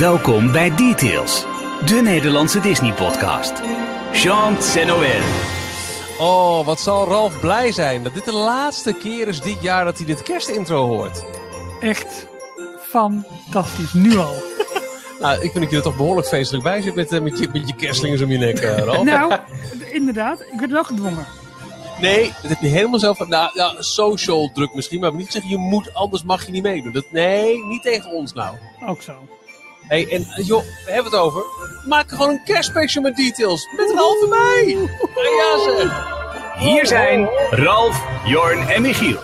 Welkom bij Details, de Nederlandse Disney-podcast. Jean Noël. Oh, wat zal Ralf blij zijn dat dit de laatste keer is dit jaar dat hij dit kerstintro hoort. Echt fantastisch, nu al. Nou, ik vind dat je er toch behoorlijk feestelijk bij zit met, eh, met, je, met je kerstlingers om je nek, uh, Ralf. nou, inderdaad, ik werd wel gedwongen. Nee, dat heb je helemaal zelf. Nou, ja, social druk misschien, maar niet zeggen je moet, anders mag je niet meedoen. Dat, nee, niet tegen ons nou. Ook zo. Hey, en joh, we hebben het over. Maak gewoon een kerstspecial met details. Met Ralf en mij. Ja, zeg. Hier zijn Ralf, Jorn en Michiel.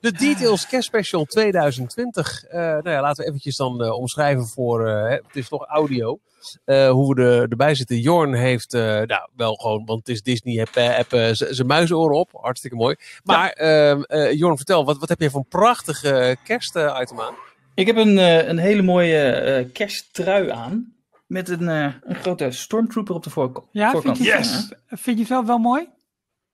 De Details Kerstspecial 2020. Uh, nou ja, laten we eventjes dan uh, omschrijven voor, uh, het is toch audio, hoe we er, erbij zitten. Jorn heeft, nou wel gewoon, want het is Disney, heb, heb zijn muizenoren op, hartstikke mooi. Maar ja. Jorn, vertel, wat, wat heb je voor een prachtige kerstitem aan? Ik heb een, een hele mooie kersttrui aan. Met een, een grote stormtrooper op de voorkant. Ja, voorkant. Vind, je yes. vind je het zelf wel mooi?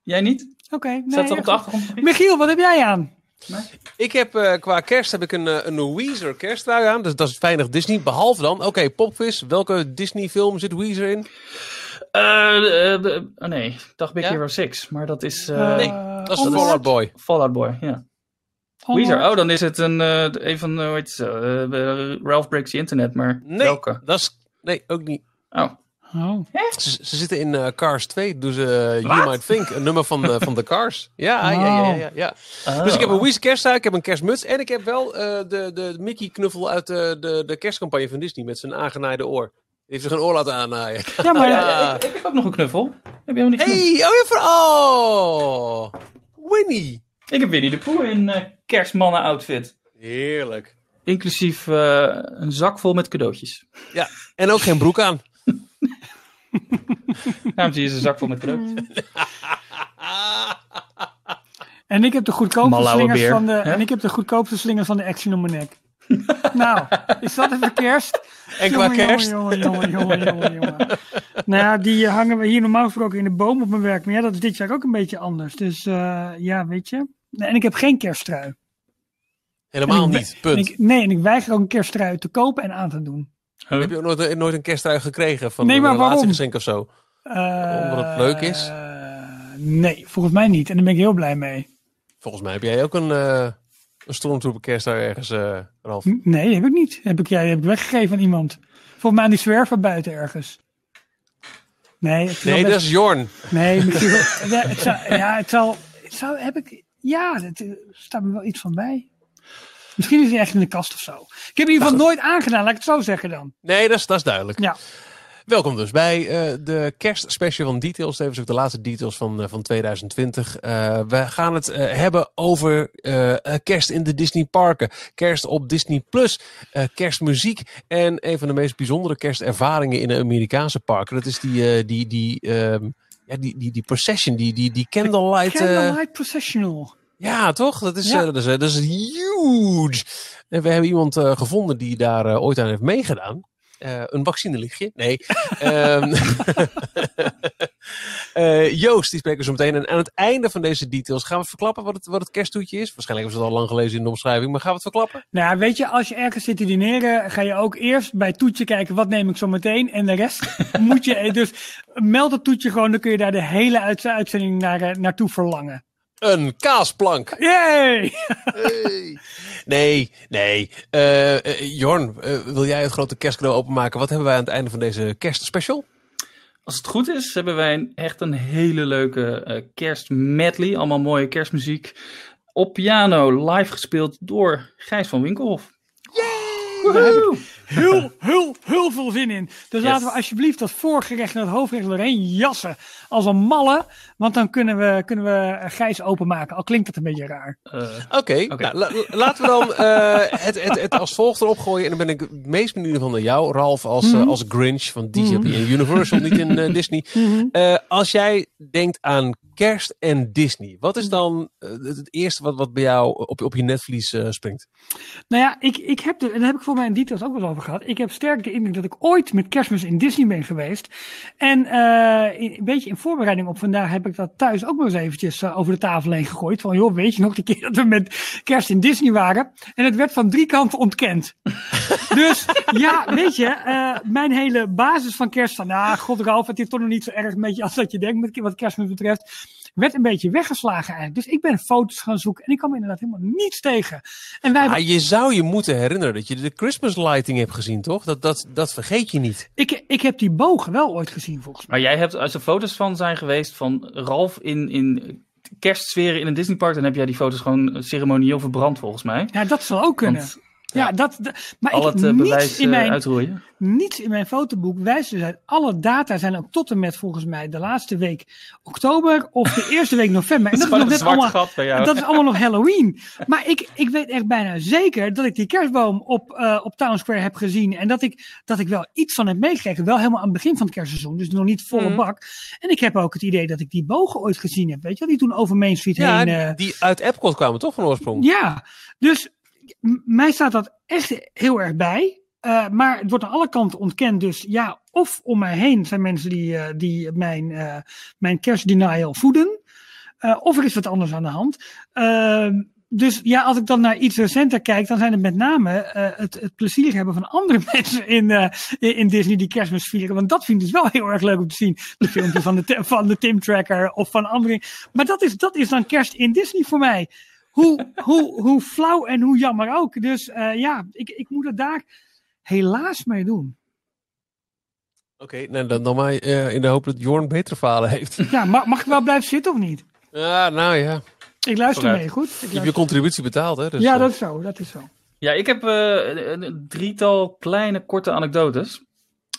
Jij niet? Oké. Okay, nee, Staat er op de achtergrond? Michiel, wat heb jij aan? Nee? Ik heb uh, qua kerst heb ik een, uh, een Weezer kersttrui aan. Dus dat is weinig Disney. Behalve dan, oké, okay, popquiz. Welke Disney film zit Weezer in? Uh, oh nee, ik dacht Big ja? Hero 6. Maar dat is... nee, dat is Fallout Boy. Fallout Boy, ja. Weezer, oh dan is het een, een van, hoe heet het, Ralph Breaks the Internet, maar nee, welke? Dat is, nee, ook niet. Oh. Oh. Ze, ze, zitten in uh, Cars 2, doen ze uh, You Might Think, een nummer van, uh, van de Cars. Ja, oh. ja, ja, ja. ja. Oh. Dus ik heb een Weezer kersttuig, ik heb een kerstmuts en ik heb wel de, de Mickey knuffel uit de, de, de kerstcampagne van Disney met zijn aangenaaide oor. Die heeft zich een oor laten aannaaien. Ja, maar ja. ik, ik, heb ook nog een knuffel. Heb je helemaal niet Hey, oh ja, voor, oh, Winnie. Ik heb Winnie de Pooh in kerstmannen outfit. Heerlijk. Inclusief een zak vol met cadeautjes. Ja, en ook geen broek aan. Daarom zie je zijn zak vol met cadeautjes. En ik heb de goedkoopste slingers van de, en ik heb de goedkoopste slingers van de Action om mijn nek. nou, is dat even kerst? En qua kerst? Jongen, jongen, jongen, jongen, jongen. nou ja, die hangen we hier normaal gesproken in de boom op mijn werk. Maar ja, dat is dit jaar ook een beetje anders. Dus uh, ja, weet je. En ik heb geen kersttrui. Helemaal niet, punt. En ik, nee, en ik weiger ook een kersttrui te kopen en aan te doen. Huh? Heb je ook nooit, nooit een kersttrui gekregen van nee, maar een relatiegeschenk of zo? Uh, Omdat het leuk is? nee, volgens mij niet. En daar ben ik heel blij mee. Volgens mij heb jij ook een, uh, een Stormtrooper kersttrui ergens, uh, Ralf. Nee, heb ik niet. Heb ik, jij heb ik weggegeven aan iemand. Volgens mij aan die zwerver buiten ergens. Nee, nee dat is Jorn. Nee, misschien ja, het zou, ja, het zal, het zou, heb ik, ja, er staat me wel iets van bij. Misschien is hij echt in de kast of zo. Ik heb in ieder geval nooit aangedaan, laat ik het zo zeggen dan. Nee, dat is, dat is duidelijk. Ja. Welkom dus bij uh, de kerstspecial van Details. Tevens ook de laatste details van, uh, van 2020. Uh, we gaan het hebben over kerst in de Disney parken. Kerst op Disney Plus. kerstmuziek. En een van de meest bijzondere kerstervaringen in de Amerikaanse parken. Dat is die, die, die, um, ja, die, die, die procession, die, die, die candlelight... candlelight processional. Ja, toch? Dat is, ja. dat, is, dat is huge. En we hebben iemand gevonden die daar ooit aan heeft meegedaan. Uh, een vaccinelichtje. Nee. um, uh, Joost, die spreken we zo meteen. En aan het einde van deze details gaan we verklappen wat het, wat het kersttoetje is. Waarschijnlijk hebben ze het al lang gelezen in de omschrijving, maar gaan we het verklappen? Nou, weet je, als je ergens zit te dineren, ga je ook eerst bij het toetje kijken wat neem ik zo meteen. En de rest moet je, dus meld het toetje gewoon, dan kun je daar de hele uitzending naar, naartoe verlangen. Een kaasplank. Yay! Hey. Nee, nee. Uh, uh, Jorn, uh, wil jij het grote kerstcadeau openmaken? Wat hebben wij aan het einde van deze kerstspecial? Als het goed is, hebben wij een, echt een hele leuke kerstmedley. Allemaal mooie kerstmuziek. Op piano, live gespeeld door Gijs van Winkelhof. Yay! heel, heel, heel veel zin in. Dus laten we alsjeblieft dat voorgerecht en het hoofdgerecht doorheen jassen. Als een malle. Want dan kunnen we, kunnen we Gijs openmaken. Al klinkt het een beetje raar. Uh, Oké, okay. okay. nou, laten we dan uh, het, het, het als volgt erop gooien. En dan ben ik het meest benieuwd van jou, Ralf, als, mm -hmm. als Grinch van DJP mm -hmm. en Universal, niet in uh, Disney. Mm -hmm. als jij denkt aan kerst en Disney. Wat is dan uh, het eerste wat, wat bij jou op, op je netvlies uh, springt? Nou ja, ik, ik heb er, en daar heb ik voor mij in details ook wel over gehad. Ik heb sterk de indruk dat ik ooit met kerstmis in Disney ben geweest. En uh, in, een beetje in voorbereiding op vandaag heb ik dat thuis ook nog eens eventjes over de tafel heen gegooid. Van joh, weet je nog de keer dat we met kerst in Disney waren? En het werd van drie kanten ontkend. dus ja, weet je, mijn hele basis van kerst van, nou, god Ralf, het is toch nog niet zo erg een beetje als dat je denkt met wat kerstmis betreft werd een beetje weggeslagen eigenlijk. Dus ik ben foto's gaan zoeken en ik kwam inderdaad helemaal niets tegen. En wij ah, je zou je moeten herinneren dat je de Christmas lighting hebt gezien, toch? Dat, dat, dat vergeet je niet. Ik, ik heb die bogen wel ooit gezien, volgens mij. Maar jij hebt, als er foto's van zijn geweest van Ralf in, in kerstsferen in een Disneypark, dan heb jij die foto's gewoon ceremonieel verbrand, volgens mij. Ja, dat zal ook kunnen. Ja, dat, maar Al ik, het uh, bewijs in mijn, uitroeien. Niets in mijn fotoboek wijst dus uit. Alle data zijn ook tot en met volgens mij de laatste week oktober of de eerste week november. En dat, is, nog net allemaal, dat is allemaal nog Halloween. Maar ik, ik weet echt bijna zeker dat ik die kerstboom op, uh, op Town Square heb gezien. En dat ik, dat ik wel iets van heb meegekregen. Wel helemaal aan het begin van het kerstseizoen. Dus nog niet volle mm. bak. En ik heb ook het idee dat ik die bogen ooit gezien heb. Weet je wel? Die toen over Main Street ja, heen. Uh, die uit Epcot kwamen toch van oorsprong? Ja, dus mij staat dat echt heel erg bij. Uh, maar het wordt aan alle kanten ontkend. Dus ja, of om mij heen zijn mensen die, uh, die mijn, uh, mijn kerstdenial voeden. of er is wat anders aan de hand. Ehm, dus ja, als ik dan naar iets recenter kijk, dan zijn het met name het, het plezier hebben van andere mensen in, in Disney die kerstmis vieren. Want dat vind ik dus wel heel erg leuk om te zien. De filmpjes van de, van de Tim Tracker of van anderen. Maar dat is, dat is dan kerst in Disney voor mij hoe, hoe, hoe flauw en hoe jammer ook. Dus uh, ja, ik, ik moet het daar helaas mee doen. Oké, okay, nou, dan, dan maar uh, in de hoop dat Jorn betere falen heeft. Ja, mag, mag ik wel blijven zitten of niet? Ja, nou ja. Ik luister mee, goed? Ik je hebt je contributie betaald, hè? Dus, ja, dat is zo, dat is zo. Ja, ik heb uh, een drietal kleine, korte anekdotes.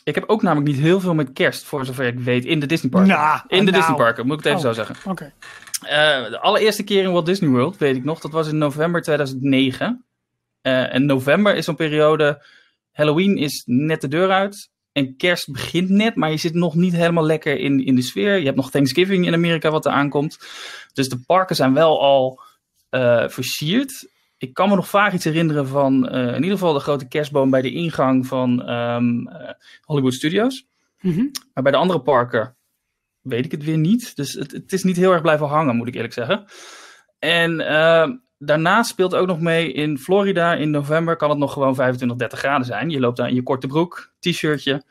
Ik heb ook namelijk niet heel veel met kerst, voor zover ik weet, in de Disneyparken. Nah, in de nou. Disneyparken, moet ik het even oh, zo zeggen. Oké. Okay. Uh, de allereerste keer in Walt Disney World, weet ik nog, dat was in november 2009. Uh, en november is zo'n periode, Halloween is net de deur uit. En kerst begint net, maar je zit nog niet helemaal lekker in, in de sfeer. Je hebt nog Thanksgiving in Amerika wat er aankomt. Dus de parken zijn wel al uh, versierd. Ik kan me nog vaak iets herinneren van in ieder geval de grote kerstboom bij de ingang van um, Hollywood Studios. Mm -hmm. Maar bij de andere parken weet ik het weer niet. Dus het, het is niet heel erg blijven hangen, moet ik eerlijk zeggen. En uh, daarnaast speelt ook nog mee in Florida in november kan het nog gewoon 25, 30 graden zijn. Je loopt daar in je korte broek, t-shirtje.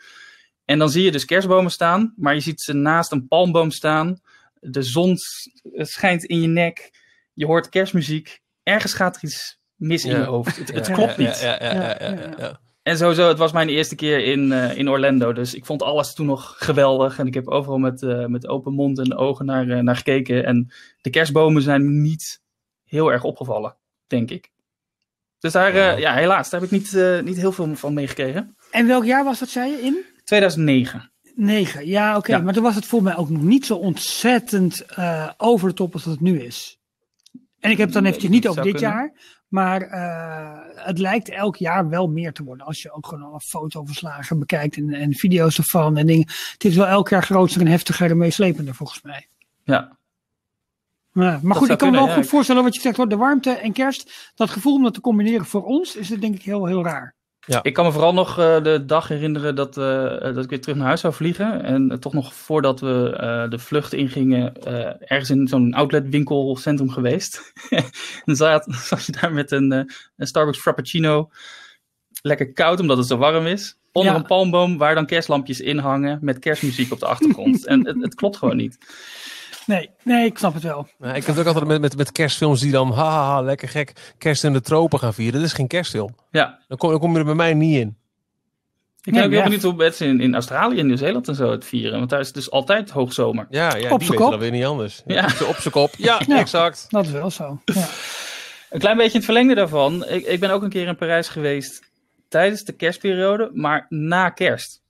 En dan zie je dus kerstbomen staan, maar je ziet ze naast een palmboom staan. De zon schijnt in je nek. Je hoort kerstmuziek. Ergens gaat er iets mis ja. in je hoofd. Het, het ja, klopt ja, niet. Ja, ja, ja, En sowieso, het was mijn eerste keer in, uh, in Orlando. Dus ik vond alles toen nog geweldig. En ik heb overal met, uh, met open mond en ogen naar, uh, naar gekeken. En de kerstbomen zijn niet heel erg opgevallen, denk ik. Dus daar, ja, helaas, daar heb ik niet, niet heel veel van meegekregen. En welk jaar was dat, zei je, in? 2009. 9, ja, oké. Okay. Ja. Maar toen was het voor mij ook nog niet zo ontzettend over de top als dat het nu is. En ik heb het dan eventjes niet over dit kunnen. jaar. Maar uh, het lijkt elk jaar wel meer te worden. Als je ook gewoon alle fotoverslagen bekijkt en, en video's ervan en dingen. Het is wel elk jaar groter en heftiger en meeslepender volgens mij. Ja. Maar, maar goed, ik kan me wel ja. goed voorstellen wat je zegt hoor. De warmte en kerst, dat gevoel om dat te combineren voor ons is het denk ik heel, heel raar. Ja. Ik kan me vooral nog uh, de dag herinneren dat, uh, dat ik weer terug naar huis zou vliegen. En uh, toch nog voordat we de vlucht ingingen, ergens in zo'n outletwinkelcentrum geweest. en zat, zat je daar met een, een, Starbucks Frappuccino. Lekker koud, omdat het zo warm is. Onder ja. een palmboom waar dan kerstlampjes in hangen met kerstmuziek op de achtergrond. en het, het klopt gewoon niet. Nee, nee, ik snap het wel. Ja, ik heb het ook altijd met, met, met kerstfilms die dan, haha, lekker gek, kerst in de tropen gaan vieren. Dat is geen kerstfilm. Ja. Dan kom, dan kom je er bij mij niet in. Ik ben ook heel benieuwd hoe mensen in, in Australië en Nieuw-Zeeland en zo het vieren. Want daar is het dus altijd hoogzomer. Ja, ja op die z'n weten kop. dat weer niet anders. Ja. Op zijn kop. Ja, Ja. exact. Dat is wel zo. Ja. Een klein beetje in het verlengde daarvan. Ik, ik ben ook een keer in Parijs geweest tijdens de kerstperiode, maar na kerst.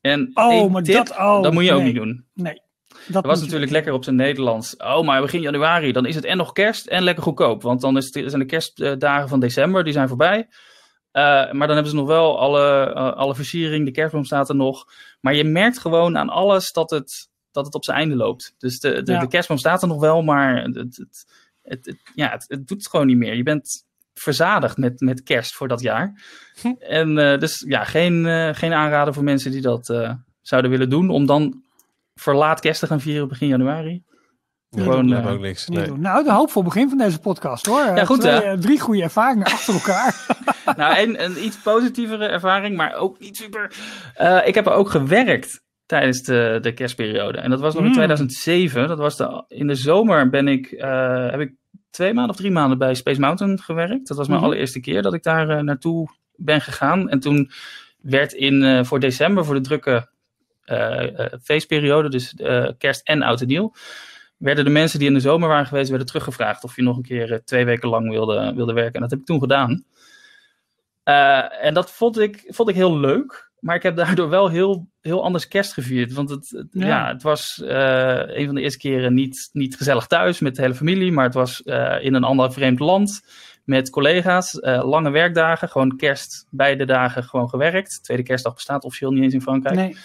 En Oh, maar tip, dat- oh, dat moet je ook niet doen. Nee. Dat was je natuurlijk lekker op zijn Nederlands. Oh, maar begin januari, dan is het en nog kerst en lekker goedkoop. Want dan is het, zijn de kerstdagen van december, die zijn voorbij. Eh, maar dan hebben ze nog wel alle, eh, alle versiering, de kerstboom staat er nog. Maar je merkt gewoon aan alles dat het dat het op zijn einde loopt. Dus de, de, Ja. de kerstboom staat er nog wel, maar het, het, het, het- ja, het, doet het gewoon niet meer. Je bent verzadigd met, met kerst voor dat jaar. Hm. En eh, dus ja, geen, geen aanrader voor mensen die dat zouden willen doen. Om dan verlaat kerst te gaan vieren begin januari. Ja, Gewoon, dat eh, ook niks. Nee. Nou, een hoopvol begin van deze podcast hoor. Ja, goed, Twee, hè? eh, drie goede ervaringen achter elkaar. nou, en een iets positievere ervaring, maar ook niet super. Eh, ik heb er ook gewerkt tijdens de, de kerstperiode. En dat was nog in Mm. 2007. Dat was de, in de zomer ben ik, eh, heb ik twee maanden of drie maanden bij Space Mountain gewerkt. Dat was mijn Mhm. allereerste keer dat ik daar naartoe ben gegaan. En toen werd in, eh, voor december, voor de drukke feestperiode, dus eh, kerst en oud en nieuw, werden de mensen die in de zomer waren geweest, werden teruggevraagd of je nog een keer eh, twee weken lang wilde, wilde werken. En dat heb ik toen gedaan. Eh, en dat vond ik, vond ik heel leuk. Maar ik heb daardoor wel heel, heel anders kerst gevierd. Want het, het- Ja. ja. het was eh, een van de eerste keren niet, niet gezellig thuis met de hele familie. Maar het was eh, in een ander vreemd land met collega's. eh, lange werkdagen. Gewoon kerst beide dagen gewoon gewerkt. Tweede kerstdag bestaat officieel niet eens in Frankrijk. Nee.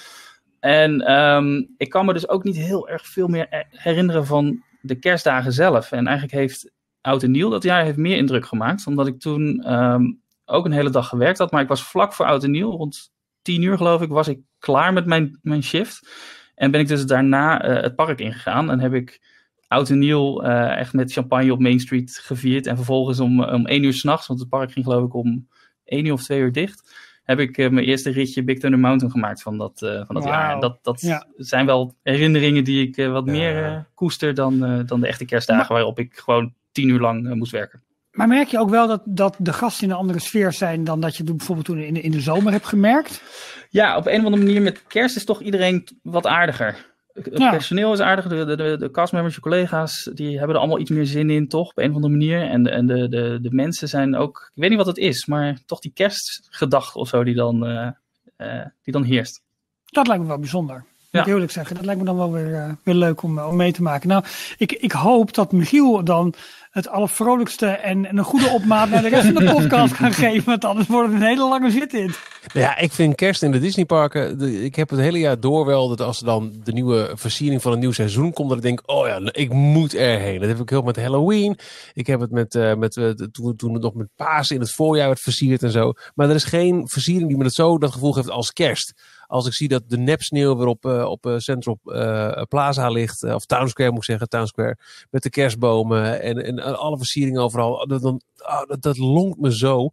En ehm, ik kan me dus ook niet heel erg veel meer er- herinneren van de kerstdagen zelf. En eigenlijk heeft Oud en Nieuw dat jaar heeft meer indruk gemaakt. Omdat ik toen ehm, ook een hele dag gewerkt had. Maar ik was vlak voor Oud en Nieuw, rond tien uur geloof ik, was ik klaar met mijn, mijn shift. En ben ik dus daarna eh, het park ingegaan. En heb ik Oud en Nieuw eh, echt met champagne op Main Street gevierd. En vervolgens om, om één uur s'nachts, want het park ging geloof ik om één uur of twee uur dicht heb ik eh, mijn eerste ritje Big Thunder Mountain gemaakt van dat, eh, van dat jaar. En dat, dat Ja. zijn wel herinneringen die ik eh, wat Ja. meer eh, koester dan, eh, dan de echte kerstdagen waarop ik gewoon tien uur lang moest werken. Maar merk je ook wel dat, dat de gasten in een andere sfeer zijn dan dat je bijvoorbeeld toen in de, in de zomer hebt gemerkt? Ja, op een of andere manier met kerst is toch iedereen wat aardiger. Het Ja. personeel is aardiger, de, de, de, castmembers, je collega's, die hebben er allemaal iets meer zin in, toch? Op een of andere manier. En, de, en de, de, de mensen zijn ook, ik weet niet wat het is, maar toch die kerstgedachte of zo die dan, eh, eh, die dan heerst. Dat lijkt me wel bijzonder. Ja. eerlijk zeggen. Dat lijkt me dan wel weer, eh, weer leuk om, om mee te maken. Nou, ik, ik hoop dat Michiel dan het allervrolijkste en, en een goede opmaat naar de rest van de podcast kan geven. Want anders wordt het een hele lange zit in. Nou Ja, ik vind kerst in de Disneyparken. de- Ik heb het hele jaar door wel dat als er dan de nieuwe versiering van een nieuw seizoen komt, dat ik denk, oh ja, ik moet erheen. Dat heb ik heel met Halloween. Ik heb het met, eh, met eh, toen, toen het nog met Pasen in het voorjaar werd versierd en zo. Maar er is geen versiering die me het zo dat gevoel geeft als kerst. Als ik zie dat de nepsneeuw weer op, eh, op eh, Central eh, Plaza ligt, of Town Square moet ik zeggen, Town Square, met de kerstbomen en, en alle versieringen overal. Dat, dan, ah, dat, dat lonkt me zo.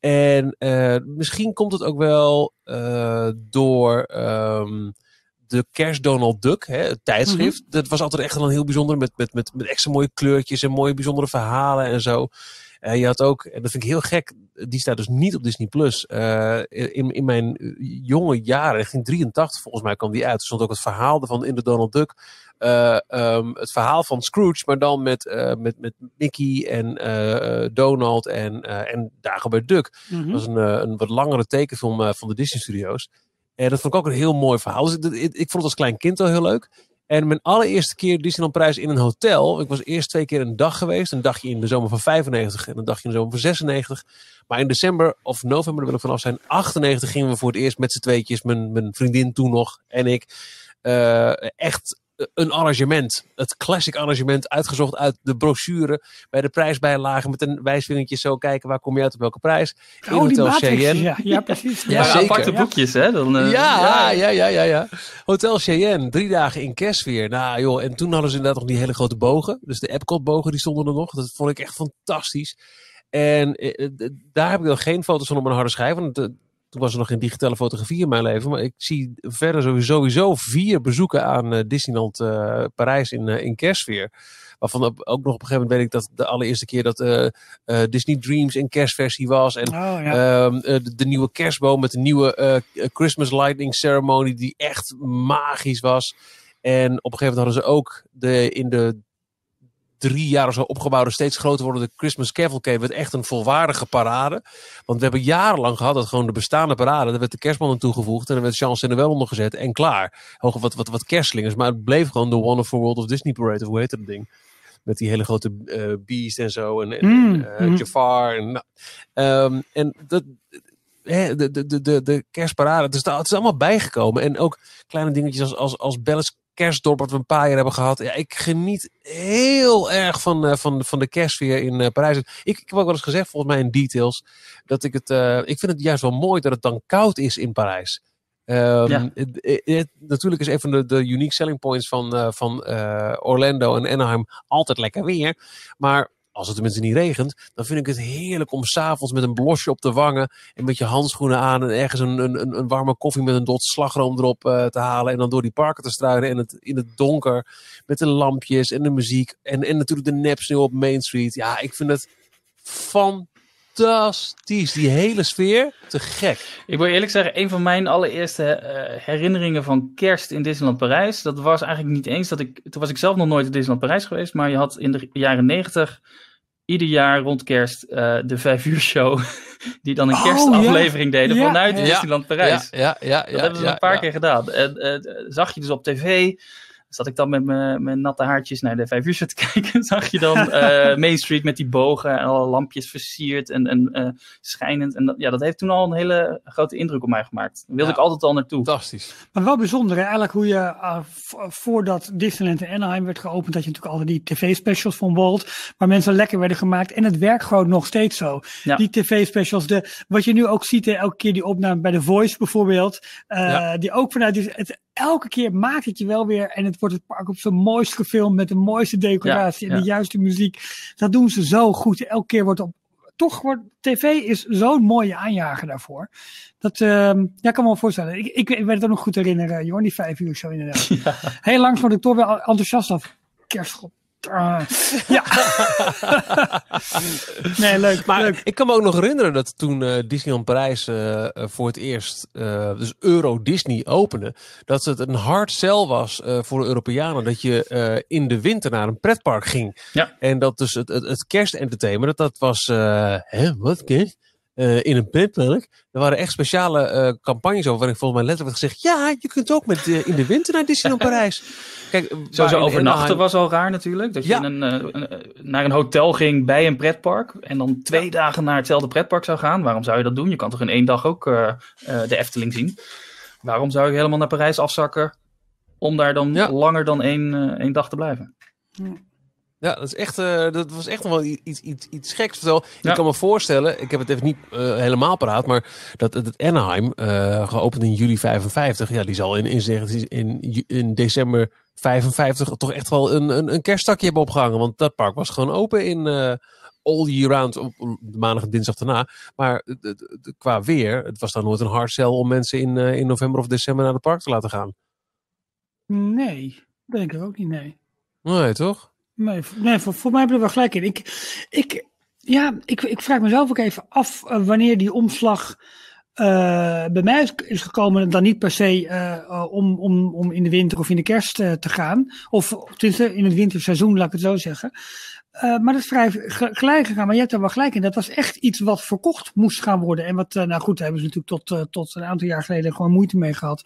En misschien komt het ook wel door ehm, de kerst Donald Duck, hè, het tijdschrift. Dat was altijd echt wel een heel bijzonder met, met, met, met extra mooie kleurtjes en mooie bijzondere verhalen en zo. Eh, je had ook, en dat vind ik heel gek, die staat dus niet op Disney Plus. Eh, in, in mijn eh, jonge jaren, richting 83 volgens mij kwam die uit. Er stond ook het verhaal van in de Donald Duck. eh, ehm, het verhaal van Scrooge, maar dan met, eh, met, met Mickey en Donald en, en Dagobert Duck. Mhm. Dat was een, een wat langere tekenfilm van de Disney Studios. En dat vond ik ook een heel mooi verhaal. Dus ik, ik, ik vond het als klein kind al heel leuk. En mijn allereerste keer Disneyland Prijs in een hotel. Ik was eerst twee keer een dag geweest. Een dagje in de zomer van 95 en een dagje in de zomer van 96. Maar in december of november, daar wil ik vanaf zijn, 98 gingen we voor het eerst met z'n tweetjes, mijn, mijn vriendin toen nog en ik, eh, echt een arrangement. Het classic arrangement uitgezocht uit de brochure. Bij de prijsbijlagen met een wijsvingertje zo kijken waar kom je uit op welke prijs. In Oh, Hotel. Cheyenne. Ja, ja, precies. Ja, aparte boekjes, hè? Dan, eh, ja, ja, ja, ja, ja. Hotel Cheyenne, drie dagen in kerstweer. Nou joh, en toen hadden ze inderdaad nog die hele grote bogen. Dus de Epcot bogen, die stonden er nog. Dat vond ik echt fantastisch. En eh, eh, daar heb ik nog geen foto's van op mijn harde schijf. Want toen was er nog geen digitale fotografie in mijn leven. Maar ik zie verder sowieso, vier bezoeken aan eh, Disneyland eh, Parijs in, eh, in kerstweer. Waarvan op- ook nog op een gegeven moment weet ik dat de allereerste keer dat Disney Dreams in kerstversie was. En Oh ja. Ehm, eh, de, de nieuwe kerstboom met de nieuwe Christmas Lightning Ceremony, die echt magisch was. En op een gegeven moment hadden ze ook de, in de drie jaar of zo opgebouwde, steeds groter wordende Christmas Cavalcade. werd echt een volwaardige parade. Want we hebben jarenlang gehad dat gewoon de bestaande parade, daar werd de kerstman aan toegevoegd en er werd Chance en wel ondergezet en klaar. Hoog wat, wat, wat maar het bleef gewoon de Wonderful World of Disney Parade, of hoe heet dat ding? Met die hele grote eh beast en zo. En, en, Mm, eh, mm. Jafar. En, nou, Ehm, en dat, de, de, de, de, de kerstparade, het is, het is allemaal bijgekomen. En ook kleine dingetjes als, als, als Bella's kerstdorp wat we een paar jaar hebben gehad. Ja, ik geniet heel erg van, uh, van, van de kerstsfeer in uh, Parijs. Ik, ik heb ook wel eens gezegd, volgens mij in details, dat ik het, uh, ik vind het juist wel mooi dat het dan koud is in Parijs. Um, ja. het, het, natuurlijk is een van de, de unique selling points van, van Orlando en Anaheim altijd lekker weer. Maar als het tenminste niet regent, dan vind ik het heerlijk om s'avonds met een blosje op de wangen en met je handschoenen aan en ergens een, een, een warme koffie met een dot slagroom erop uh, te halen en dan door die parken te struinen en het, in het donker met de lampjes en de muziek en, en natuurlijk de nepsneeuw op Main Street. Ja, ik vind het fantastisch. Die hele sfeer, te gek. Ik wil eerlijk zeggen, een van mijn allereerste uh, herinneringen van kerst in Disneyland Parijs, dat was eigenlijk niet eens dat ik, toen was ik zelf nog nooit in Disneyland Parijs geweest, maar je had in de jaren negentig ieder jaar rond kerst uh, de vijf uur show. Die dan een oh, kerstaflevering ja. deden ja. vanuit ja. Disneyland Parijs. Ja, ja, ja, dat hebben ze een paar keer gedaan. En uh, zag je dus op tv zat ik dan met mijn natte haartjes naar de vijf uur te kijken. zag je dan uh, Main Street met die bogen en alle lampjes versierd en, en uh, schijnend. En dat, ja, dat heeft toen al een hele grote indruk op mij gemaakt. Daar wilde ja, ik altijd al naartoe. Fantastisch. Maar wel bijzonder, hè? eigenlijk hoe je uh, voordat Disneyland in Anaheim werd geopend, had je natuurlijk altijd die tv-specials van Walt, waar mensen lekker werden gemaakt. En het werkt gewoon nog steeds zo. Ja. Die tv-specials, de, wat je nu ook ziet, hè, elke keer die opname bij The Voice bijvoorbeeld, ja. die ook vanuit het, elke keer maakt het je wel weer en het wordt het park op zijn mooist gefilmd met de mooiste decoratie ja, en de juiste muziek. Dat doen ze zo goed. Elke keer wordt op. Toch wordt tv is zo'n mooie aanjager daarvoor. Dat uh, ja, kan me wel voorstellen. Ik, ik, ik weet het ook nog goed herinneren, Jorn, die vijf uur zo inderdaad. Heel langs word ik toch wel enthousiast af. Kerstgod. Uh, ja. nee, leuk. Maar leuk. ik kan me ook nog herinneren dat toen uh, Disneyland Parijs uh, voor het eerst, dus Euro Disney opende, dat het een hard sell was voor de Europeanen dat je in de winter naar een pretpark ging. Ja. En dat dus het, het, het kerstentertainment, dat, dat was, hè, wat kerst? Uh, in een pretpark. Er waren echt speciale uh, campagnes over waarin volgens mij letterlijk werd gezegd: ja, je kunt ook met, uh, in de winter naar Disneyland Parijs. Kijk, Sowieso overnachten was al raar natuurlijk. Dat je ja. een, een, naar een hotel ging bij een pretpark en dan twee ja. dagen naar hetzelfde pretpark zou gaan. Waarom zou je dat doen? Je kan toch in één dag ook de Efteling zien. Waarom zou je helemaal naar Parijs afzakken om daar dan ja. langer dan één, één dag te blijven? Ja, dat, is echt, uh, dat was echt nog wel iets, iets, iets geks. Vertel. Ja. Ik kan me voorstellen, ik heb het even niet uh, helemaal paraat, maar dat het Anaheim, uh, geopend in juli 55, ja, die zal in, in, in, in december 55 toch echt wel een, een, een kerststakje hebben opgehangen. Want dat park was gewoon open in all year round, op de maandag en dinsdag daarna. Maar qua weer, het was dan nooit een hard sell om mensen in, in november of december naar het park te laten gaan. Nee, denk ik ook niet, nee. Nee, toch? Nee, voor, mij hebben we wel gelijk in. Ik, ik, ja, ik, ik vraag mezelf ook even af uh, wanneer die omslag uh, bij mij is gekomen. Dan niet per se uh, om, om, om in de winter of in de kerst te gaan. Of tenminste in het winterseizoen, laat ik het zo zeggen. Maar dat is vrij gelijk gegaan. Maar je hebt er wel gelijk in. Dat was echt iets wat verkocht moest gaan worden. En wat, nou goed, daar hebben ze natuurlijk tot, tot een aantal jaar geleden gewoon moeite mee gehad.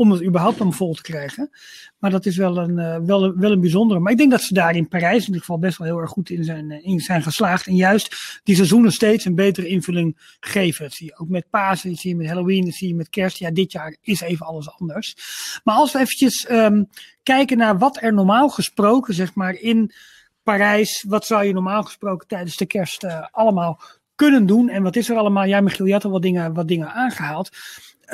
Om het überhaupt dan vol te krijgen. Maar dat is wel een, wel, een, wel een bijzondere. Maar ik denk dat ze daar in Parijs in ieder geval best wel heel erg goed in zijn, in zijn geslaagd. En juist die seizoenen steeds een betere invulling geven. Dat zie je ook met Pasen, dat zie je met Halloween, dat zie je met kerst. Ja, dit jaar is even alles anders. Maar als we eventjes um, kijken naar wat er normaal gesproken, zeg maar, in Parijs, wat zou je normaal gesproken tijdens de kerst uh, allemaal kunnen doen? En wat is er allemaal? Ja, Michiel, je had al wat dingen, wat dingen aangehaald.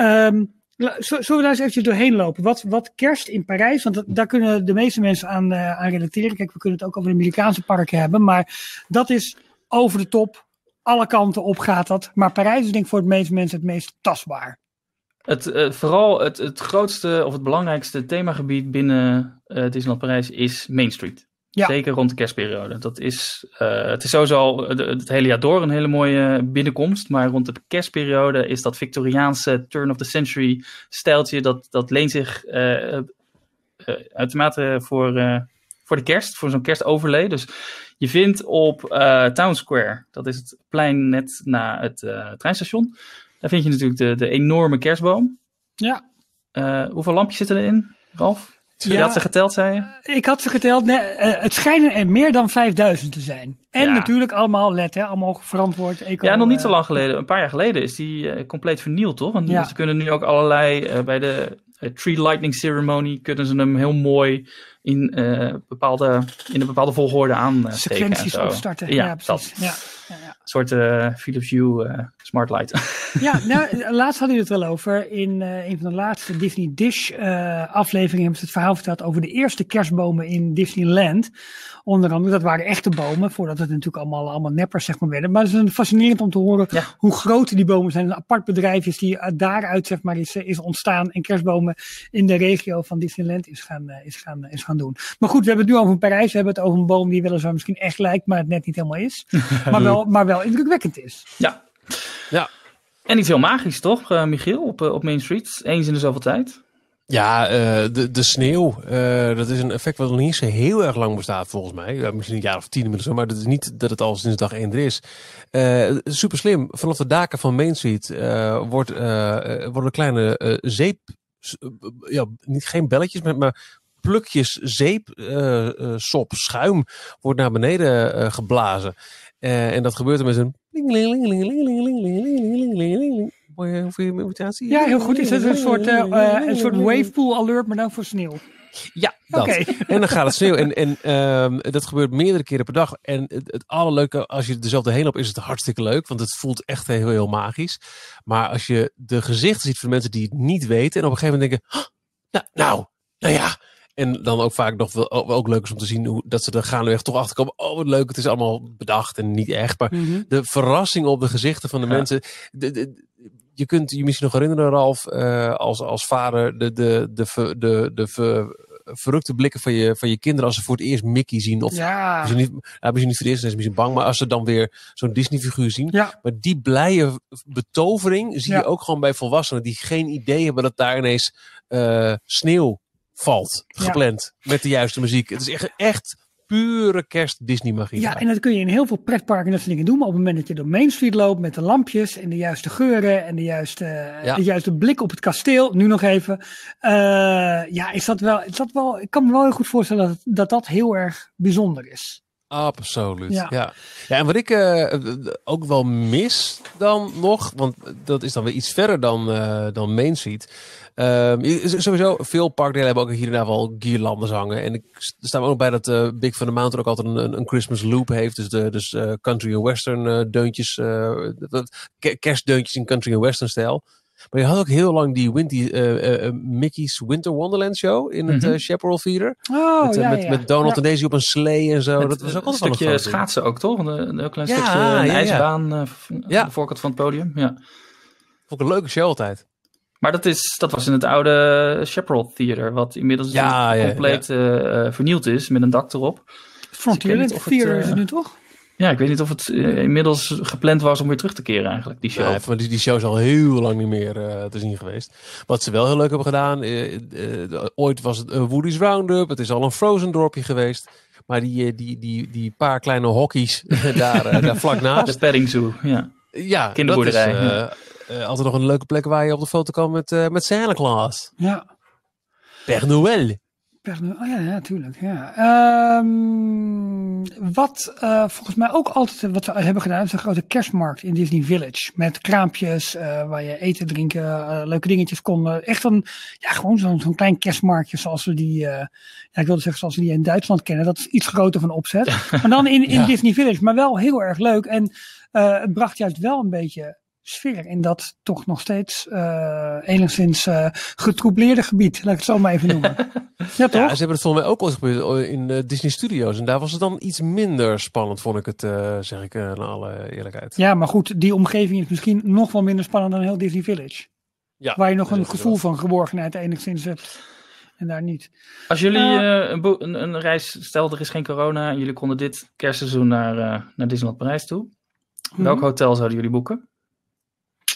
Um, Zullen we daar eens eventjes doorheen lopen? Wat, wat kerst in Parijs, want daar kunnen de meeste mensen aan, uh, aan relateren. Kijk, we kunnen het ook over de Amerikaanse parken hebben, maar dat is over de top. Alle kanten op gaat dat. Maar Parijs is denk ik voor de meeste mensen het meest tastbaar. Het, uh, vooral het, het grootste of het belangrijkste themagebied binnen uh, Disneyland Parijs is Main Street. Ja. Zeker rond de kerstperiode. Dat is, uh, het is sowieso al het hele jaar door een hele mooie binnenkomst. Maar rond de kerstperiode is dat Victoriaanse turn of the century stijltje. Dat, dat leent zich uh, uh, uitermate voor, voor de kerst. Voor zo'n kerstoverlay. Dus je vindt op Town Square. Dat is het plein net na het treinstation. Daar vind je natuurlijk de, de enorme kerstboom. Ja. hoeveel lampjes zitten erin, Ralf? Ja, je had ze geteld, zei je? Ik had ze geteld. Nee, uh, het schijnen er meer dan 5000 te zijn. En ja. natuurlijk allemaal let, hè, allemaal verantwoord. Eco, ja, nog niet zo lang geleden. Een paar jaar geleden is die uh, compleet vernield, toch? Want ja. ze kunnen nu ook allerlei, bij de Tree Lightning Ceremony kunnen ze hem heel mooi in, bepaalde, in een bepaalde volgorde aansteken. Sequenties opstarten, ja, ja precies. Ja, ja, ja. Een soort Philips Hue Smart Light. ja, nou, laatst hadden we het wel over. In een van de laatste Disney Dish afleveringen hebben ze het verhaal verteld over de eerste kerstbomen in Disneyland. Onder andere, dat waren echte bomen, voordat het natuurlijk allemaal, allemaal neppers zeg maar, werden. Maar het is fascinerend om te horen hoe groot die bomen zijn. Een apart bedrijf is die daaruit zeg maar, is, is ontstaan en kerstbomen in de regio van Disneyland is gaan, is, gaan, is gaan doen. Maar goed, we hebben het nu over Parijs. We hebben het over een boom die weliswaar misschien echt lijkt, maar het net niet helemaal is. maar, wel, maar wel indrukwekkend is. Ja. Ja. En iets heel magisch, toch, uh, Michiel, op, op Main Street? Eens in de zoveel tijd. Ja, uh, de, de sneeuw, uh, dat is een effect wat nog niet zo heel erg lang bestaat volgens mij. Ja, misschien een jaar of tien inmiddels, maar dat is niet dat het al sinds dag één er is. Super slim. Vanaf de daken van Main Street wordt, worden kleine zeep, ja, niet geen belletjes, maar, maar plukjes zeep, sop, schuim wordt naar beneden geblazen. en dat gebeurt er met een mooie, imitatie? Ja, heel goed. Is het een soort, uh, een soort wavepool alert, maar dan voor sneeuw? Ja, dat. En dan gaat het sneeuw. En, en um, dat gebeurt meerdere keren per dag. En het, het allerleuke, als je er zelf heen loopt, is het hartstikke leuk. Want het voelt echt heel, heel magisch. Maar als je de gezichten ziet van mensen die het niet weten. En op een gegeven moment denken, nou, nou, nou ja. En dan ook vaak nog wel ook leuk is om te zien hoe dat ze er gaandeweg toch achter komen. Oh, wat leuk, het is allemaal bedacht en niet echt. Maar mm -hmm. de verrassing op de gezichten van de ja. mensen. De, de, je kunt je misschien nog herinneren, Ralf, uh, als, als vader, de, de, de, de, de, de ver, verrukte blikken van je, van je kinderen als ze voor het eerst Mickey zien. Of ja. misschien niet, nou, misschien niet voor het eerst, zijn ze misschien bang, maar als ze dan weer zo'n Disney-figuur zien. Ja. Maar die blije betovering zie je ook gewoon bij volwassenen die geen idee hebben dat daar ineens uh, sneeuw valt, gepland, met de juiste muziek. Het is echt, echt pure kerst Disney magie. Ja, en dat kun je in heel veel pretparken dat soort dingen doen. Maar op het moment dat je door Main Street loopt met de lampjes en de juiste geuren en de juiste, ja. de juiste blik op het kasteel, nu nog even. Uh, ja, is dat wel, is dat wel, ik kan me wel heel goed voorstellen dat dat, dat heel erg bijzonder is. Absoluut. Ja. ja. Ja. en wat ik uh, ook wel mis dan nog, want dat is dan weer iets verder dan, uh, dan Main Street. Um, sowieso, veel parkdelen hebben ook hier en daar wel guirlandes hangen. En ik, staat ook bij dat uh, Big Van the Mountain ook altijd een, een Christmas loop heeft. Dus, de, dus country en western deuntjes, kerstdeuntjes in country en western stijl. Maar je had ook heel lang die Windy, Mickey's Winter Wonderland show in het mm -hmm. Chaparral Theater. Oh, met, ja, met, ja. met Donald ja. en Daisy op een slee en zo. Met, dat was ook een stukje schaatsen ook, toch? Een, een heel klein Ja, stukje ja, een ja. ijsbaan aan de voorkant van het podium. Ja. Vond ik een leuke show altijd. Maar dat, is, dat was in het oude Chaparral Theater, wat inmiddels Ja, ja, compleet eh, eh, vernield is met een dak erop. Frontierland Dus Theater eh, is het nu toch? Ja, ik weet niet of het eh, inmiddels gepland was om weer terug te keren eigenlijk, die show. Nee, maar die, die show is al heel lang niet meer eh, te zien geweest. Wat ze wel heel leuk hebben gedaan. eh, ooit was het een Woody's Roundup. Het is al een Frozen dorpje geweest. Maar die, die, die, die paar kleine hockeys daar, daar vlak de naast. Petting Zoo, ja. Ja, kinderboerderij, Dat is, ja. altijd nog een leuke plek waar je op de foto kan met, met Santa Claus. Ja. Père Noël. Oh ja, ja, tuurlijk. Ja. Ehm, wat eh, volgens mij ook altijd wat we hebben gedaan, is een grote kerstmarkt in Disney Village. Met kraampjes eh, waar je eten, drinken, eh, leuke dingetjes kon. eh, echt een, ja, gewoon zo'n zo'n klein kerstmarktje zoals we die, eh, ja, ik wilde zeggen zoals we die in Duitsland kennen. Dat is iets groter van opzet. Maar dan in, in Ja. Disney Village, maar wel heel erg leuk. En eh, het bracht juist wel een beetje sfeer in dat toch nog steeds eh, enigszins eh getroubleerde gebied. Laat ik het zo maar even noemen. ja, toch? Ja, ze hebben het volgens mij ook al gebeurd in eh, Disney Studios. En daar was het dan iets minder spannend, vond ik het, eh, zeg ik uh, in alle eerlijkheid. Ja, maar goed, die omgeving is misschien nog wel minder spannend dan heel Disney Village. Ja, Waar je nog een gevoel wel. van geborgenheid enigszins hebt. En daar niet. Als jullie eh, een, een, een reis, stel er is geen corona en jullie konden dit kerstseizoen naar, eh, naar Disneyland Parijs toe. Welk Mhm. hotel zouden jullie boeken?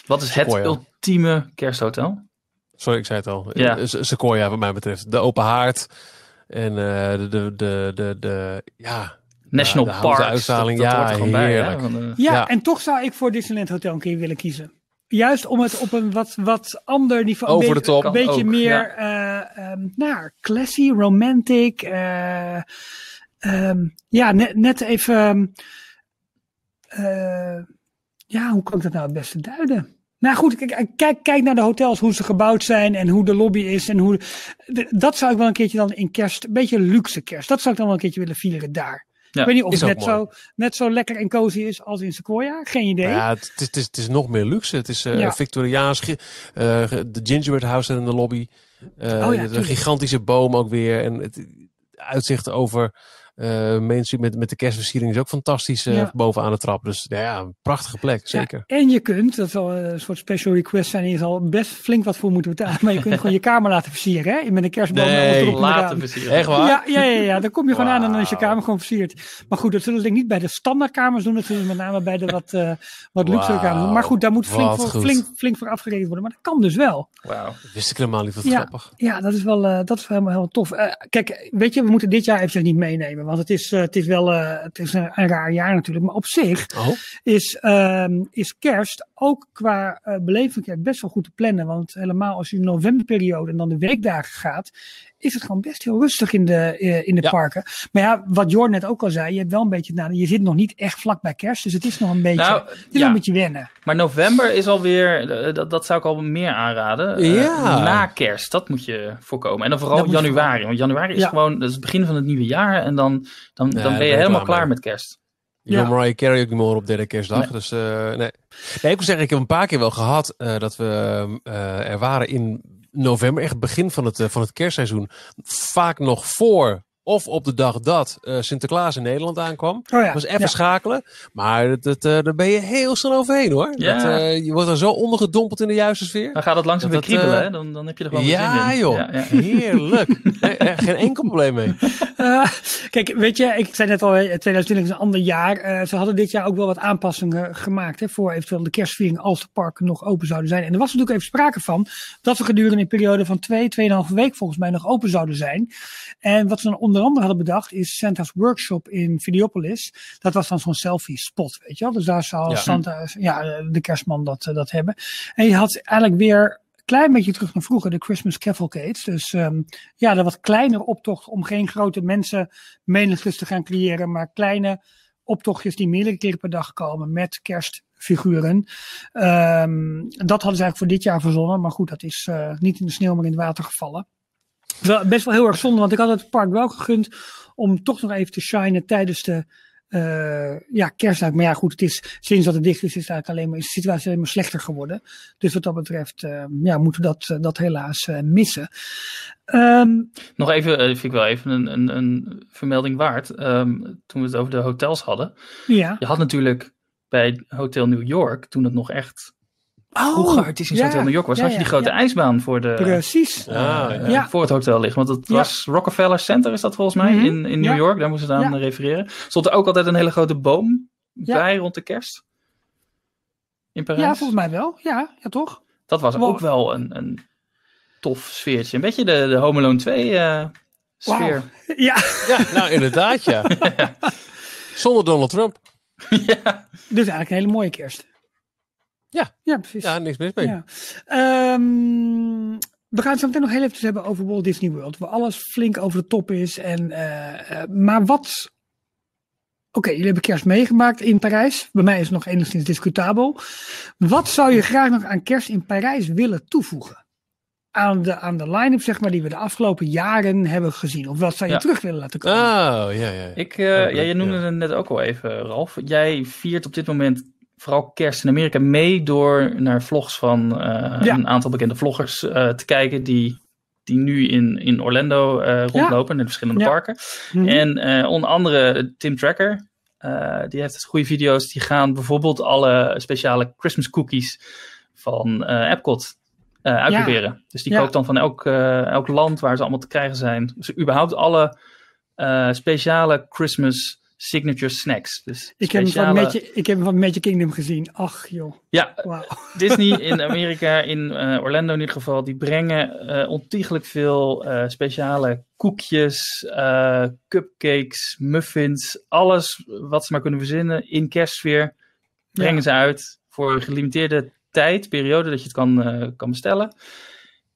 Wat is het ultieme kersthotel? Sorry, ik zei het al. Ja. Eh, Se- Sequoia, wat mij betreft. De open haard. En eh, de, de, de, de, de, ja. National dat, dat ja, hoort bij. Hè? Ja, Ja. en toch zou ik voor Disneyland Hotel een keer willen kiezen. Juist om het op een wat, wat ander niveau. Over een de beetje- top. Een beetje Ook, meer, ja. eh, ehm, nou, classy, romantic. eh, ehm, ja, net, net even. ehm, eh, ja, hoe kan ik dat nou het beste duiden? Nou goed, kijk, kijk, kijk naar de hotels, hoe ze gebouwd zijn en hoe de lobby is. En hoe, dat zou ik wel een keertje dan in kerst, een beetje luxe kerst. Dat zou ik dan wel een keertje willen vieren daar. Ja, ik weet niet of het net mooi. zo, net zo lekker en cozy is als in Sequoia. Geen idee. Ja, het, is, het, is, het is nog meer luxe. Het is eh Ja. Victoriaans. eh, de gingerbread house in de lobby. Eh, Oh ja, de gigantische boom ook weer. En het uitzicht over eh Main Street met, met de kerstversiering is ook fantastisch eh, Ja. bovenaan de trap. Dus nou ja, een prachtige plek, zeker. Ja, en je kunt, dat zal een soort special request zijn, je zal best flink wat voor moeten betalen. Maar je kunt gewoon je kamer laten versieren, hè? Met een kerstboom Nee, erop Laten versieren. Echt waar? Ja, ja, ja, ja, dan kom je gewoon aan en dan is je kamer gewoon versierd. Maar goed, dat zullen ze denk ik niet bij de standaardkamers doen. Dat zullen ze met name bij de wat, eh wat luxere kamers doen. Maar goed, daar moet flink wat voor, flink, flink voor afgerekend worden. Maar dat kan dus wel. Wauw. Wist ik helemaal niet. Wat Ja. grappig. Ja, dat is wel, eh, dat is wel helemaal heel tof. Eh, kijk, weet je, we moeten dit jaar eventjes niet meenemen. Want het is, eh, het is wel eh, het is een, een raar jaar natuurlijk. Maar op zich Oh, is, ehm, is kerst ook qua eh beleving best wel goed te plannen. Want helemaal als je de novemberperiode en dan de weekdagen gaat, is het gewoon best heel rustig in de, eh, in de Ja. parken. Maar ja, wat Jor net ook al zei, je hebt wel een beetje, nou, je zit nog niet echt vlak bij kerst. Dus het is nog een beetje, Nou, het is nog ja. een beetje wennen. Maar november is alweer, eh, dat, dat zou ik al meer aanraden. Eh, Ja. Na kerst, dat moet je voorkomen. En dan vooral Dat januari. Want januari is Ja. gewoon dat is het begin van het nieuwe jaar. En dan, dan, Ja, dan ben je helemaal klaar met kerst. Je wil Ja. Mariah Carey ook niet meer op derde kerstdag. Nee. Dus nee. nee. Ik moet zeggen, ik heb een paar keer wel gehad eh, dat we er waren in november, echt begin van het, eh, van het kerstseizoen. Vaak nog voor of op de dag dat eh, Sinterklaas in Nederland aankwam. Oh ja, Dat was even ja. schakelen. Maar dat, dat, eh, daar ben je heel snel overheen hoor. Ja. Dat, eh, je wordt er zo ondergedompeld in de juiste sfeer. Dan gaat het langzaam Dat weer kriebelen. hè? Dan, dan heb je er gewoon weer Ja zin in. joh, Ja, ja. heerlijk. Geen enkel probleem mee. Kijk, weet je, ik zei net al, eh, 2020 is een ander jaar. Eh, ze hadden dit jaar ook wel wat aanpassingen gemaakt hè, voor eventueel de kerstviering als de parken nog open zouden zijn. En er was natuurlijk even sprake van dat we gedurende een periode van twee, tweeënhalve week volgens mij nog open zouden zijn. En wat ze dan onder andere hadden bedacht is Santa's Workshop in Videopolis. Dat was dan zo'n selfie spot, weet je wel. Dus daar zou Ja. Santa, ja, de kerstman dat, eh, dat hebben. En je had eigenlijk weer een klein beetje terug naar vroeger, de Christmas Cavalcades. Dus ehm, ja, de wat kleinere optocht om geen grote mensen menigtes te gaan creëren, maar kleine optochtjes die meerdere keren per dag komen met kerstfiguren. Ehm, dat hadden ze eigenlijk voor dit jaar verzonnen, maar goed, dat is eh, niet in de sneeuw, maar in het water gevallen. Wel, best wel heel erg zonde, want ik had het park wel gegund om toch nog even te shinen tijdens de eh ja. Maar ja, goed, het is sinds dat het dicht is, is, het eigenlijk alleen maar, is de situatie alleen maar slechter geworden. Dus wat dat betreft, eh, ja, moeten we dat, eh, dat helaas missen. Ehm, Nog even, vind ik wel even een, een, een vermelding waard. Ehm, toen we het over de hotels hadden. ja. Je had natuurlijk bij Hotel New York, toen het nog echt Oh, vroeger Artistisch ja, Hotel New York was, ja, had je die grote ja. ijsbaan voor de, Precies. Ah, ja. voor het hotel liggen. Want het Ja. was Rockefeller Center, is dat volgens mij, Mhm. in, in New Ja. York. Daar moesten ze aan Ja. refereren. Stond er ook altijd een hele grote boom Ja. bij rond de kerst? In Parijs? Ja, volgens mij wel. Ja, ja toch? Dat was Wow. ook wel een, een tof sfeertje. Een beetje de, de Home Alone 2 eh, sfeer. Ja, Ja, nou inderdaad ja. Zonder Donald Trump. ja. dus eigenlijk een hele mooie kerst. Ja. Ja, precies. Ja, niks mis mee. Ja. Ehm, we gaan het zo meteen nog heel even hebben over Walt Disney World. Waar alles flink over de top is. En, eh, eh, maar wat... Oké, jullie hebben kerst meegemaakt in Parijs. Bij mij is het nog enigszins discutabel. Wat zou je graag nog aan kerst in Parijs willen toevoegen? Aan de, aan de line-up, zeg maar, die we de afgelopen jaren hebben gezien. Of wat zou je Ja. terug willen laten komen? Oh, ja, ja. Ik, eh, ja, je ja. noemde het net ook al even, Ralf. Jij viert op dit moment vooral kerst in Amerika mee door naar vlogs van eh, Ja. een aantal bekende vloggers eh, te kijken die, die nu in, in Orlando eh, rondlopen in de verschillende Ja. parken. Mhm. En onder andere Tim Tracker, die heeft goede video's. Die gaan bijvoorbeeld alle speciale Christmas cookies van Epcot uitproberen. Dus die koopt dan van elk, elk land waar ze allemaal te krijgen zijn. Dus überhaupt alle speciale Christmas signature snacks. Dus ik, heb hem van. Magic, ik heb hem van Magic Kingdom gezien. Ach joh, Ja, wauw. Disney in Amerika, in eh, Orlando in ieder geval, die brengen eh ontiegelijk veel eh, speciale koekjes, eh, cupcakes, muffins, alles wat ze maar kunnen verzinnen in kerstsfeer, brengen Ja. ze uit voor een gelimiteerde tijd, periode dat je het kan, eh, kan bestellen.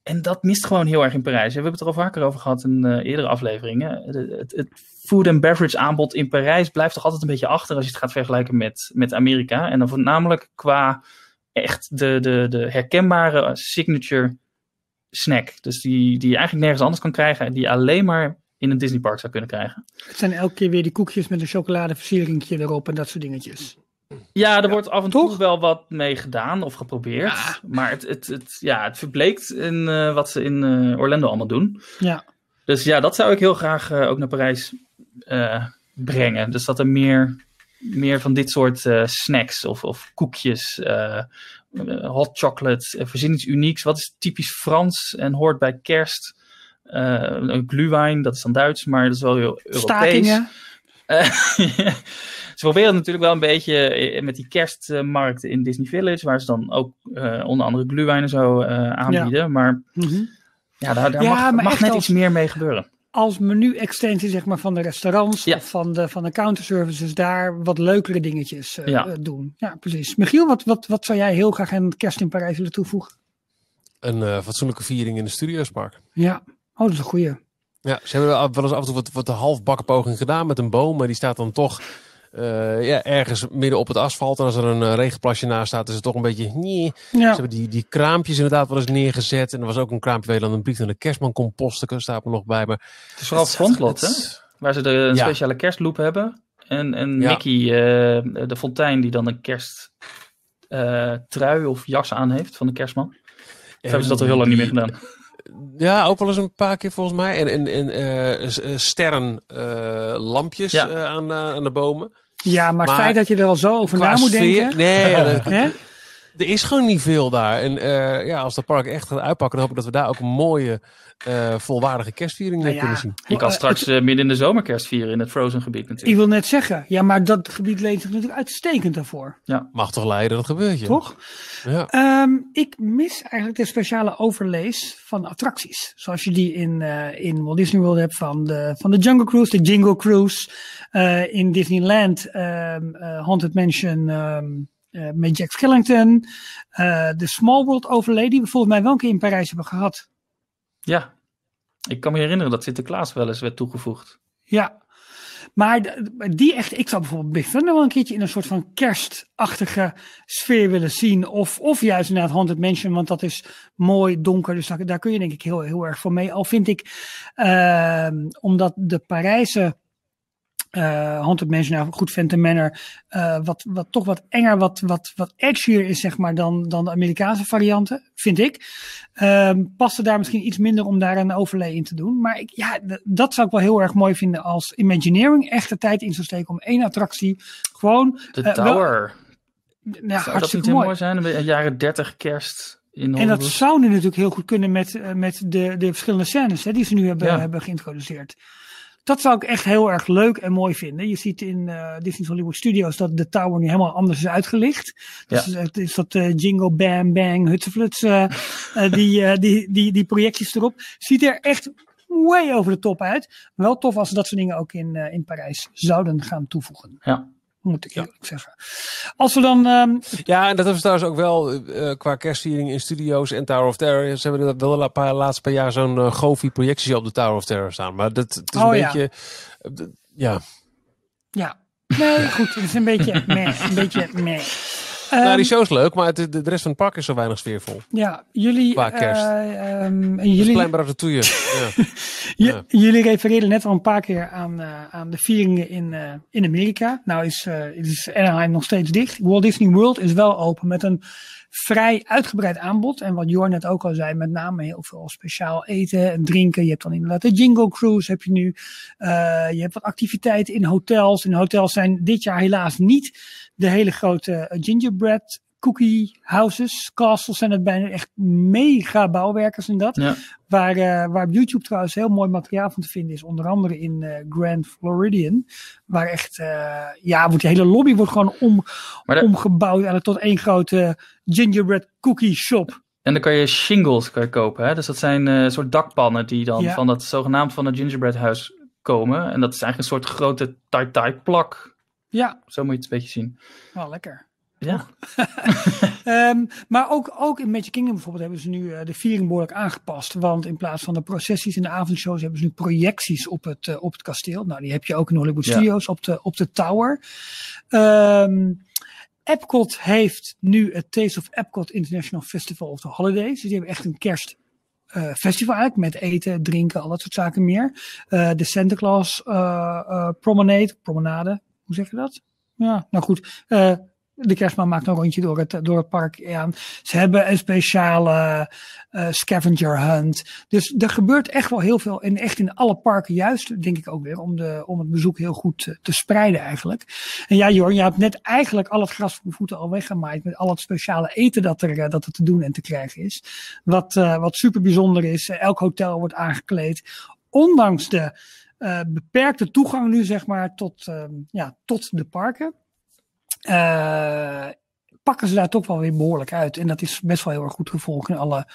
En dat mist gewoon heel erg in Parijs. We hebben het er al vaker over gehad in eh, eerdere afleveringen. Het, het, het food and beverage aanbod in Parijs blijft toch altijd een beetje achter als je het gaat vergelijken met, met Amerika. En dan voornamelijk qua echt de, de, de herkenbare signature snack. Dus die, die je eigenlijk nergens anders kan krijgen. En die alleen maar in een Disneypark zou kunnen krijgen. Het zijn elke keer weer die koekjes met een chocoladeversieringje erop en dat soort dingetjes. Ja, er wordt af en toe wel wat mee gedaan of geprobeerd. Maar het, het, het, ja, het verbleekt in uh, wat ze in uh, Orlando allemaal doen. Ja. Dus ja, dat zou ik heel graag uh, ook naar Parijs brengen. Dus dat er meer, meer van dit soort snacks of, of koekjes, hot chocolate, verzin iets unieks. Wat is typisch Frans en hoort bij kerst? een glühwein, dat is dan Duits, maar dat is wel heel Europees. Stakingen. ze proberen natuurlijk wel een beetje eh, met die kerstmarkten in Disney Village, waar ze dan ook uh, onder andere gluwijnen zo uh, aanbieden. Ja. Maar mm -hmm. ja, daar, daar ja, mag, mag net als, iets meer mee gebeuren. Als menu-extensie zeg maar, van de restaurants Ja. of van de, van de counterservices daar wat leukere dingetjes uh, Ja. doen. Ja, precies. Michiel, wat, wat, wat zou jij heel graag aan kerst in Parijs willen toevoegen? Een eh, fatsoenlijke viering in de Studiospark. Ja, oh, dat is een goeie. Ja, ze hebben wel eens af en toe wat, wat een halfbakken poging gedaan met een boom, maar die staat dan toch eh, ja, ergens midden op het asfalt. En als er een eh, regenplasje naast staat, is het toch een beetje... Nee. Ze hebben die, die kraampjes inderdaad wel eens neergezet. En er was ook een kraampje waar je dan een brief naar de kerstman kon posten. Dat staat er nog bij. Maar Het is vooral het frontlot, hè? Waar ze de, een Ja. speciale kerstloop hebben. En, en Ja. Mickey, eh, de fontein, die dan een kerst eh, trui of jas aan heeft van de kerstman. Of hebben ze dat al heel lang niet meer gedaan? Ja, ook wel eens een paar keer volgens mij. En, en, en eh, eh, sterren eh, Ja. eh, aan, aan de bomen. ja maar, het feit dat je er al zo over na moet sfeer- denken. Nee, ja, dat-? er is gewoon niet veel daar. En eh, ja, als dat park echt gaat uitpakken, dan hoop ik dat we daar ook een mooie, eh, volwaardige kerstviering Nou mee ja, kunnen zien. Je kan straks eh, midden in de zomer kerst vieren in het Frozen gebied Ik natuurlijk. wil net zeggen, ja, maar dat gebied leent zich natuurlijk uitstekend daarvoor. Mag toch leiden, dat gebeurt je. Toch? Ja. Ehm, ik mis eigenlijk de speciale overlays van attracties. Zoals je die in, eh, in Walt Disney World hebt van de, van de Jungle Cruise, de Jingle Cruise. Eh, in Disneyland, ehm, eh, Haunted Mansion ehm, eh, met Jack Skellington. Eh, de Small World overlay die we volgens mij wel een keer in Parijs hebben gehad. Ja. Ik kan me herinneren dat Sinterklaas wel eens werd toegevoegd. Ja. Maar die echt, ik zou bijvoorbeeld Big Thunder wel een keertje in een soort van kerstachtige sfeer willen zien. Of, of juist inderdaad Haunted Mansion, want dat is mooi donker. Dus daar, daar kun je denk ik heel, heel erg voor mee. Al vind ik, ehm, omdat de Parijse eh Haunted Mansion, nou goed, Phantom Manor, eh, wat, wat toch wat enger, wat, wat, wat edgier is zeg maar dan, dan de Amerikaanse varianten, vind ik. Ehm past er daar misschien iets minder om daar een overlay in te doen. Maar ik, ja, dat zou ik wel heel erg mooi vinden als Imagineering echt de tijd in zou steken om één attractie gewoon De Eh, wel- Tower. ja, Zou dat niet mooi. mooi zijn? Een jaren 30 kerst in En dat zou nu natuurlijk heel goed kunnen met, met de, de verschillende scènes hè, die ze nu hebben, Ja. hebben geïntroduceerd. Dat zou ik echt heel erg leuk en mooi vinden. Je ziet in eh Disney's Hollywood Studios dat de tower nu helemaal anders is uitgelicht. Dus Ja. het is dat eh, jingle bam bang hutsefluts, eh, eh, die, die, die, die projecties erop. Ziet er echt way over de top uit. Wel tof als ze dat soort dingen ook in, in Parijs zouden gaan toevoegen. Ja. Moet ik eerlijk zeggen. Als we dan ehm, Ja, en dat hebben ze trouwens ook wel eh, qua kerstviering in studio's en Tower of Terror. Ze hebben wel een paar laatste paar jaar zo'n uh, Gofi projectie op de Tower of Terror staan. Maar dat het is Oh, een ja. beetje, eh, ja. Ja. Nee, goed. Het is een beetje meh. Een beetje meh. Nou, Ehm, die show is leuk, maar het, de, de rest van het park is zo weinig sfeervol. ja, jullie. Qua kerst. eh, ehm, en Het is jullie, ja. ja. jullie refereerden net al een paar keer aan, eh, aan de vieringen in, eh, in Amerika. Nou is, is Anaheim nog steeds dicht. Walt Disney World is wel open met een vrij uitgebreid aanbod. En wat Jor net ook al zei, met name heel veel speciaal eten en drinken. Je hebt dan inderdaad de Jingle Cruise heb je nu. Je hebt wat activiteiten in hotels. In hotels zijn dit jaar helaas niet de hele grote eh, gingerbread cookie houses. Castles zijn het bijna echt mega bouwwerkers in dat. Ja. Waar, eh, waar op YouTube trouwens heel mooi materiaal van te vinden is. Onder andere in eh, Grand Floridian. Waar echt, ja, wordt de hele lobby wordt gewoon om, omgebouwd eigenlijk tot één grote gingerbread cookie shop. En dan kan je shingles kan je kopen. Hè? Dus dat zijn soort dakpannen die dan Ja. van dat zogenaamd van het gingerbread huis komen. En dat is eigenlijk een soort grote tie-tie plak. Ja, Zo moet je het een beetje zien. wel lekker. Ja. Ehm, maar ook, ook in Magic Kingdom bijvoorbeeld hebben ze nu eh, de viering behoorlijk aangepast. Want in plaats van de processies en de avondshows hebben ze nu projecties op het, eh, op het kasteel. Nou, die heb je ook in Hollywood Ja. Studios op de, op de tower. Ehm, Epcot heeft nu het Taste of Epcot International Festival of the Holidays. Dus die hebben echt een kerstfestival uh, eigenlijk met eten, drinken, al dat soort zaken meer. Uh, de Santa Claus uh, Promenade, promenade, hoe zeg je dat? Ja, nou goed de kerstman maakt een rondje door het, door het park. Ja. Ze hebben een speciale uh, scavenger hunt. Dus er gebeurt echt wel heel veel. En echt in alle parken juist, denk ik ook weer, om, de, om het bezoek heel goed te, spreiden eigenlijk. En ja, Jorn, je hebt net eigenlijk al het gras van de voeten al weggemaaid. Met al het speciale eten dat er, dat er te doen en te krijgen is. Wat, wat super bijzonder is. elk hotel wordt aangekleed. Ondanks de beperkte toegang nu, zeg maar, tot, ja, tot de parken uh, pakken ze daar toch wel weer behoorlijk uit. En dat is best wel heel erg goed gevolgd in alle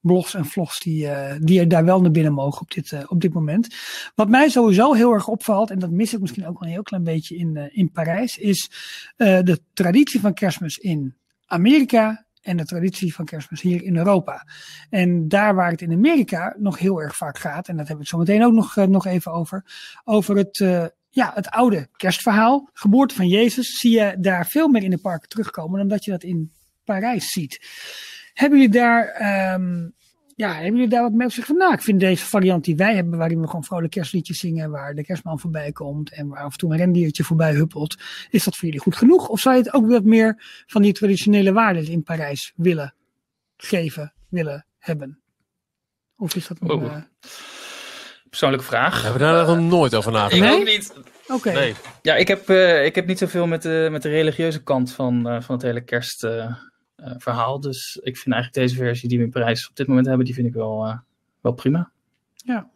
blogs en vlogs die, uh, die daar wel naar binnen mogen op dit, op dit moment. Wat mij sowieso heel erg opvalt, en dat mis ik misschien ook wel een heel klein beetje in, in Parijs, is de traditie van kerstmis in Amerika en de traditie van kerstmis hier in Europa. En daar waar het in Amerika nog heel erg vaak gaat, en dat we het zo meteen ook nog, nog even over, over het ja, het oude kerstverhaal, geboorte van Jezus, zie je daar veel meer in de parken terugkomen dan dat je dat in Parijs ziet. Hebben jullie daar, um, ja, hebben jullie daar wat mee op van, nou, ik vind deze variant die wij hebben, waarin we gewoon vrolijk kerstliedjes zingen, waar de kerstman voorbij komt en waar af en toe een rendiertje voorbij huppelt, is dat voor jullie goed genoeg? Of zou je het ook wat meer van die traditionele waarden in Parijs willen geven, willen hebben? Of is dat nog... Oh. Uh, persoonlijke vraag. Hebben we daar nog nooit over nagedacht? Ik Nee? ook niet. Oké. Nee. Ja, ik heb, eh, ik heb niet zoveel met de, met de religieuze kant van, eh, van het hele kerstverhaal. dus ik vind eigenlijk deze versie die we in Parijs op dit moment hebben, die vind ik wel, eh, wel prima. Ja.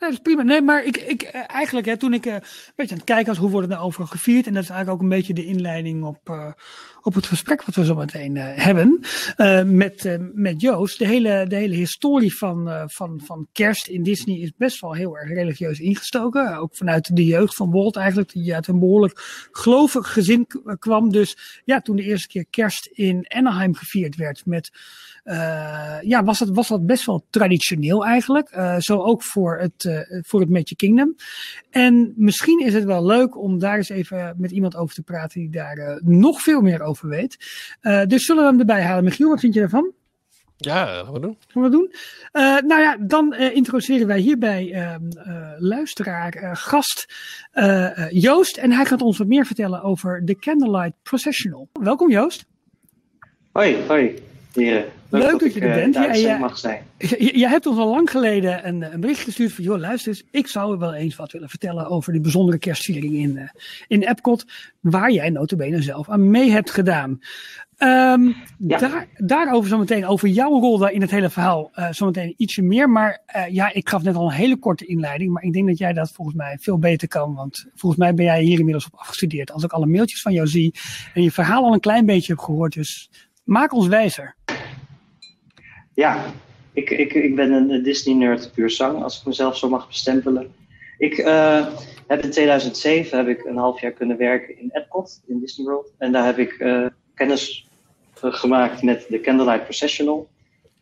Dat is prima. Nee, maar ik, ik eh, eigenlijk, hè, toen ik eh, een beetje aan het kijken was, hoe wordt het nou overal gevierd? En dat is eigenlijk ook een beetje de inleiding op, eh, op het gesprek wat we zo meteen eh, hebben eh, met, eh, met Joost. De hele, de hele historie van, van, van kerst in Disney is best wel heel erg religieus ingestoken. Ook vanuit de jeugd van Walt eigenlijk, die uit een behoorlijk gelovig gezin kwam. Dus ja, toen de eerste keer kerst in Anaheim gevierd werd met ja, was dat, was dat best wel traditioneel eigenlijk. Zo ook voor het, uh, voor het Magic Kingdom. En misschien is het wel leuk om daar eens even met iemand over te praten die daar nog veel meer over weet. dus zullen we hem erbij halen. Michiel, wat vind je ervan? Ja, dat gaan we doen. Gaan we doen. Uh, nou ja, dan uh, introduceren wij hierbij uh, luisteraar, gast Joost. En hij gaat ons wat meer vertellen over de Candlelight Processional. Welkom Joost. Hoi, hoi. Heren. Leuk, Leuk dat, dat, je er bent. Ja, ja, mag zijn. Jij hebt ons al lang geleden een, een bericht gestuurd van, joh, luister eens, ik zou wel eens wat willen vertellen over die bijzondere kerstviering in, uh, in Epcot, waar jij notabene zelf aan mee hebt gedaan. Um, ja. daar, daarover zometeen, over jouw rol daar in het hele verhaal, uh, zometeen ietsje meer. Maar uh, ja, ik gaf net al een hele korte inleiding, maar ik denk dat jij dat volgens mij veel beter kan. Want volgens mij ben jij hier inmiddels op afgestudeerd. Als ik alle mailtjes van jou zie en je verhaal al een klein beetje heb gehoord, dus maak ons wijzer. Ja, ik, ik, ik ben een Disney-nerd puur zang, als ik mezelf zo mag bestempelen. Ik uh, heb in 2007 heb ik een half jaar kunnen werken in Epcot, in Disney World. En daar heb ik uh, kennis gemaakt met de Candlelight Processional.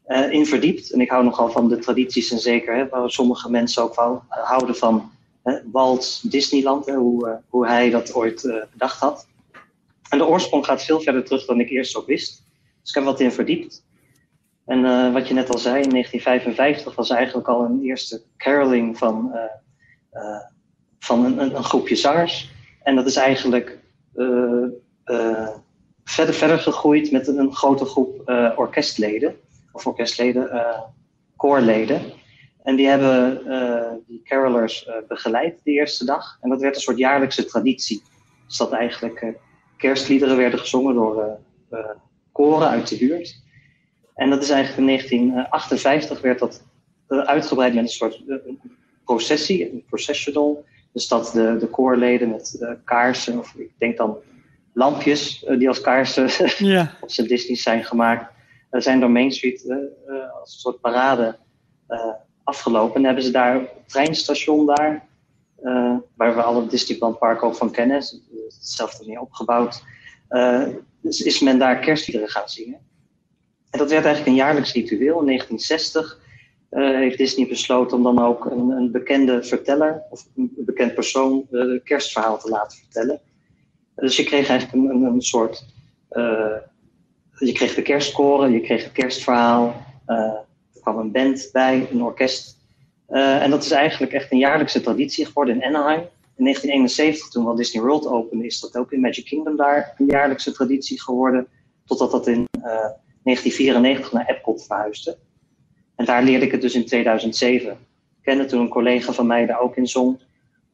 Uh, in verdiept. En ik hou nogal van de tradities en zeker, hè, waar sommige mensen ook van houden van hè, Walt Disneyland, hè, hoe, hoe hij dat ooit bedacht had. En de oorsprong gaat veel verder terug dan ik eerst ook wist. Dus ik heb wat in verdiept. En uh, wat je net al zei, in 1955 was eigenlijk al een eerste caroling van, uh, uh, van een, een, groepje zangers. En dat is eigenlijk verder, verder gegroeid met een, een grote groep orkestleden, of orkestleden, koorleden. En die hebben die carolers begeleid de eerste dag. En dat werd een soort jaarlijkse traditie. Dus dat eigenlijk kerstliederen werden gezongen door koren uit de buurt. En dat is eigenlijk in 1958 werd dat uitgebreid met een soort processie, een processional. Dus dat de, de koorleden met kaarsen, of ik denk dan lampjes die als kaarsen ja. op zijn Disney zijn gemaakt, zijn door Main Street als een soort parade afgelopen. En hebben ze daar het treinstation daar, waar we alle Disneyland Park ook van kennen, hetzelfde meer opgebouwd, dus is men daar kerstliederen gaan zingen. En dat werd eigenlijk een jaarlijks ritueel. In 1960 uh, heeft Disney besloten om dan ook een, een bekende verteller of een bekend persoon uh, het kerstverhaal te laten vertellen. Dus je kreeg eigenlijk een, een soort. je kreeg de kerstkoren, je kreeg het kerstverhaal. er kwam een band bij, een orkest. en dat is eigenlijk echt een jaarlijkse traditie geworden in Anaheim. In 1971, toen Walt Disney World opende, is dat ook in Magic Kingdom daar een jaarlijkse traditie geworden. Totdat dat in 1994 naar Epcot verhuisde. En daar leerde ik het dus in 2007. Ik kende toen een collega van mij daar ook in zong.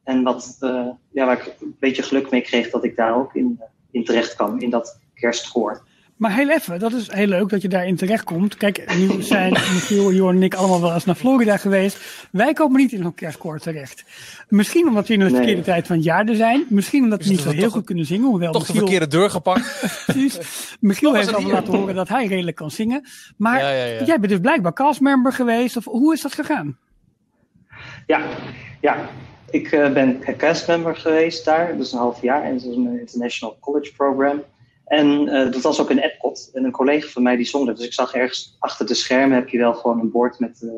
En wat, uh, ja, waar ik een beetje geluk mee kreeg dat ik daar ook in, in terecht kwam, in dat kerstkoor. Maar heel even, dat is heel leuk dat je daarin terechtkomt. Kijk, nu zijn Michiel, Jorn en ik allemaal wel eens naar Florida geweest. Wij komen niet in zo'n kerstkoor terecht. Misschien omdat we in de verkeerde tijd van het jaar er zijn. Misschien omdat we niet zo heel goed kunnen zingen. Hoewel toch Michiel... de verkeerde deur gepakt. Precies. Michiel heeft al laten horen dat hij redelijk kan zingen. Maar jij bent dus blijkbaar castmember geweest. Of hoe is dat gegaan? Ja, ja. ik uh, ben castmember geweest daar. Dus een half jaar. En dat is een International College Program. En uh, dat was ook een Epcot. En een collega van mij die zong dat. Dus ik zag ergens achter de schermen heb je wel gewoon een bord met uh,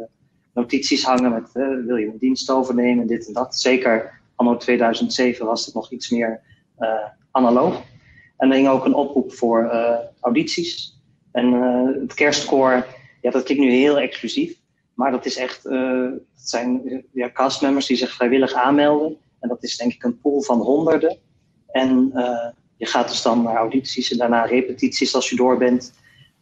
notities hangen. Met uh, wil je een dienst overnemen, dit en dat. Zeker anno 2007 was het nog iets meer analoog. En er hing ook een oproep voor audities. En het kerstkoor, ja, dat klinkt nu heel exclusief. Maar dat is echt, het zijn ja, castmembers die zich vrijwillig aanmelden. En dat is denk ik een pool van honderden. En je gaat dus dan naar audities en daarna repetities als je door bent.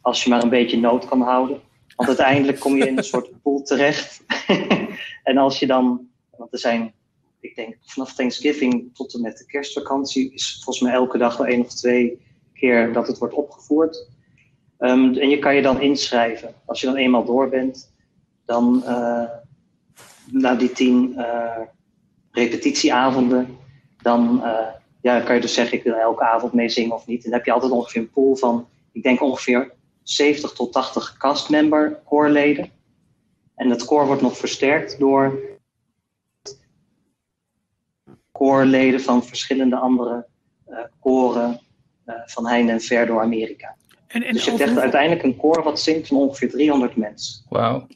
Als je maar een beetje nood kan houden. Want uiteindelijk kom je in een soort pool terecht. en als je dan, want er zijn, ik denk vanaf Thanksgiving tot en met de kerstvakantie, is volgens mij elke dag wel één of twee keer dat het wordt opgevoerd. Um, en je kan je dan inschrijven. Als je dan eenmaal door bent, dan uh, na die tien uh, repetitieavonden, dan uh, ja, dan kan je dus zeggen, ik wil elke avond meezingen of niet. En dan heb je altijd ongeveer een pool van, ik denk ongeveer 70 tot 80 castmember koorleden. En het koor wordt nog versterkt door koorleden van verschillende andere uh, koren uh, van heinde en ver door Amerika. En, en dus je hebt echt uiteindelijk een koor wat zingt van ongeveer 300 mensen. Wauw. Oké,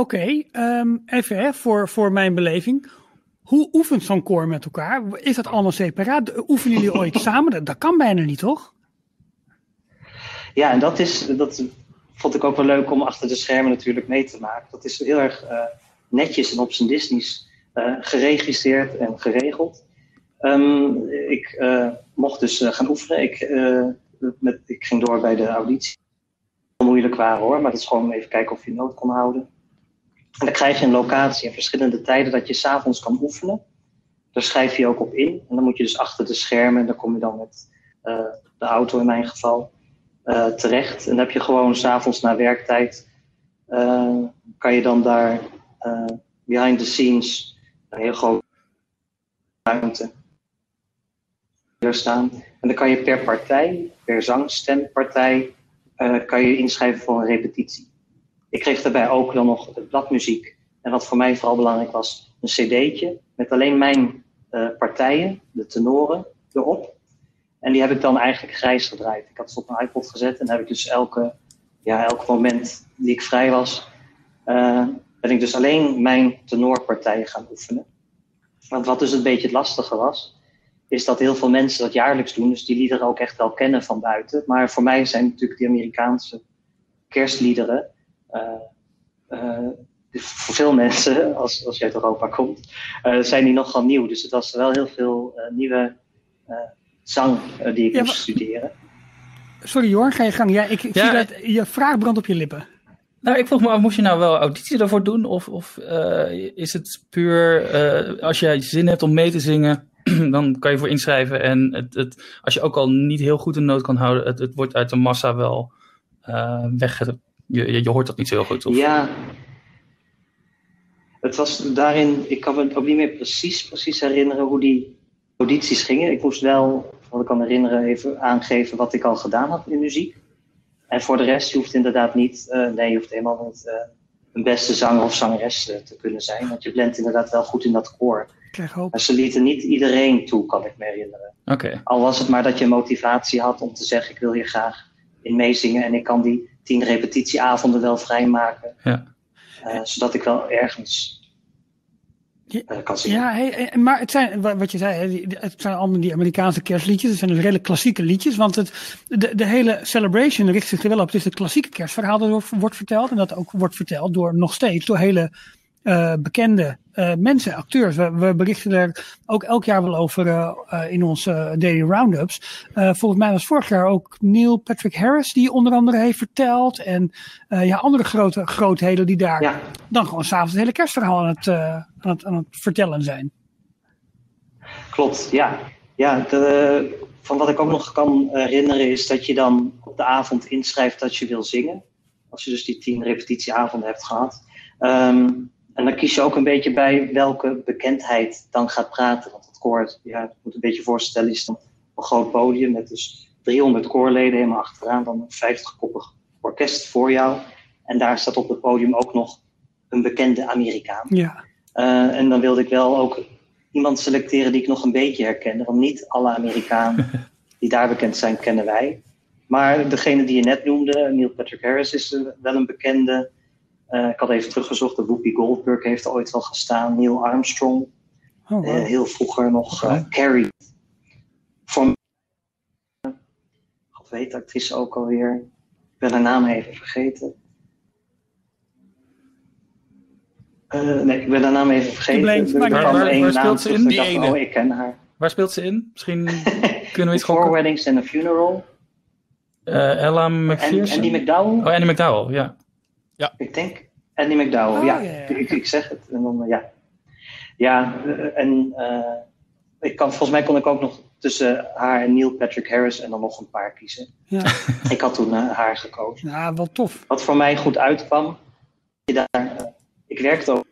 okay, um, even hè, voor, voor mijn beleving. Hoe oefent zo'n koor met elkaar? Is dat allemaal separaat? Oefenen jullie ooit samen? Dat, kan bijna niet, toch? Ja, en dat, is, dat vond ik ook wel leuk om achter de schermen natuurlijk mee te maken. Dat is heel erg uh, netjes en op zijn Disney's uh, geregisseerd en geregeld. Um, ik uh, mocht dus gaan oefenen. Ik, met, ik ging door bij de auditie. Moeilijk waren hoor, maar dat is gewoon even kijken of je nood kon houden. En dan krijg je een locatie in verschillende tijden dat je s'avonds kan oefenen. Daar schrijf je ook op in. En dan moet je dus achter de schermen, dan kom je dan met uh, de auto in mijn geval uh, terecht. En dan heb je gewoon s'avonds na werktijd, uh, kan je dan daar behind the scenes een heel groot ruimte staan. En dan kan je per partij, per zangstempartij, kan je inschrijven voor een repetitie. Ik kreeg daarbij ook dan nog bladmuziek. En wat voor mij vooral belangrijk was, een cd'tje met alleen mijn uh, partijen, de tenoren, erop. En die heb ik dan eigenlijk grijs gedraaid. Ik had ze op een iPod gezet en heb ik dus elke, ja, elk moment die ik vrij was, uh, ben ik dus alleen mijn tenorpartijen gaan oefenen. Want wat dus een beetje het lastige was, is dat heel veel mensen dat jaarlijks doen, dus die liederen ook echt wel kennen van buiten. Maar voor mij zijn natuurlijk die Amerikaanse kerstliederen, voor veel mensen, als, als je uit Europa komt, uh, zijn die nogal nieuw. Dus het was wel heel veel nieuwe zang die ik ja, moest studeren. Sorry Jorn, ga je gang. Ja, ik, ik ja, zie dat je vraag brandt op je lippen. Nou, ik vroeg me af, moest je nou wel auditie daarvoor doen? Of, of uh, is het puur, uh, als jij zin hebt om mee te zingen, dan kan je voor inschrijven. En het, het, als je ook al niet heel goed een noot kan houden, het, het wordt uit de massa wel uh, wegge, je, je hoort dat niet zo heel goed, of? Ja. Het was daarin, ik kan me ook niet meer precies, precies herinneren hoe die audities gingen. Ik moest wel, wat ik kan herinneren, even aangeven wat ik al gedaan had in muziek. En voor de rest, je hoeft inderdaad niet, uh, nee, je hoeft helemaal niet uh, een beste zanger of zangeres uh, te kunnen zijn. Want je blendt inderdaad wel goed in dat koor. Maar ze lieten niet iedereen toe, kan ik me herinneren. Okay. Al was het maar dat je motivatie had om te zeggen, ik wil hier graag in meezingen en ik kan die tien repetitieavonden wel vrijmaken. Ja. Uh, zodat ik wel ergens uh, kan zingen. Ja, hey, maar het zijn, wat je zei, het zijn allemaal die Amerikaanse kerstliedjes. Het zijn dus redelijk klassieke liedjes. Want het, de, de hele celebration richt zich er wel op. Het is het klassieke kerstverhaal dat wordt verteld. En dat ook wordt verteld door nog steeds door hele uh, bekende uh, mensen, acteurs. We, we, berichten er ook elk jaar wel over uh, in onze daily roundups. volgens mij was vorig jaar ook Neil Patrick Harris die onder andere heeft verteld. En ja, andere grote grootheden die daar ja. dan gewoon s'avonds het hele kerstverhaal aan het, aan, het, aan het vertellen zijn. Klopt, ja. Ja, de, van wat ik ook nog kan herinneren is dat je dan op de avond inschrijft dat je wil zingen. Als je dus die tien repetitieavonden hebt gehad. Um, en dan kies je ook een beetje bij welke bekendheid dan gaat praten. Want het koor, ja, je moet een beetje voorstellen, is dan een groot podium met dus 300 koorleden helemaal achteraan. Dan een 50-koppig orkest voor jou. En daar staat op het podium ook nog een bekende Amerikaan. Ja. Uh, en dan wilde ik wel ook iemand selecteren die ik nog een beetje herkende. Want niet alle Amerikanen die daar bekend zijn, kennen wij. Maar degene die je net noemde, Neil Patrick Harris, is wel een bekende. Uh, ik had even teruggezocht, de Whoopi Goldberg heeft er ooit wel gestaan. Neil Armstrong. Oh, wow. uh, heel vroeger nog uh, Carrie. Voor God weet de actrice ook alweer. Ik ben haar naam even vergeten. nee, ik ben haar naam even vergeten. Blank, er waar, waar, waar speelt ze in? Die dacht, ene. Oh, ik ken haar. Waar speelt ze in? Misschien kunnen we iets Four Weddings and a Funeral. Ella McPherson. Andy McDowell. Oh, Andy McDowell, ja. Ja. Ik denk Andy McDowell, Oh, ja. ja, ja. Ik, ik zeg het. En dan, eh, ja. Ja, eh, en eh, ik kan, volgens mij kon ik ook nog tussen haar en Neil Patrick Harris en dan nog een paar kiezen. Ja. Ik had toen haar gekozen. ja, wel tof. Wat voor mij goed uitkwam, daar, ik werkte ook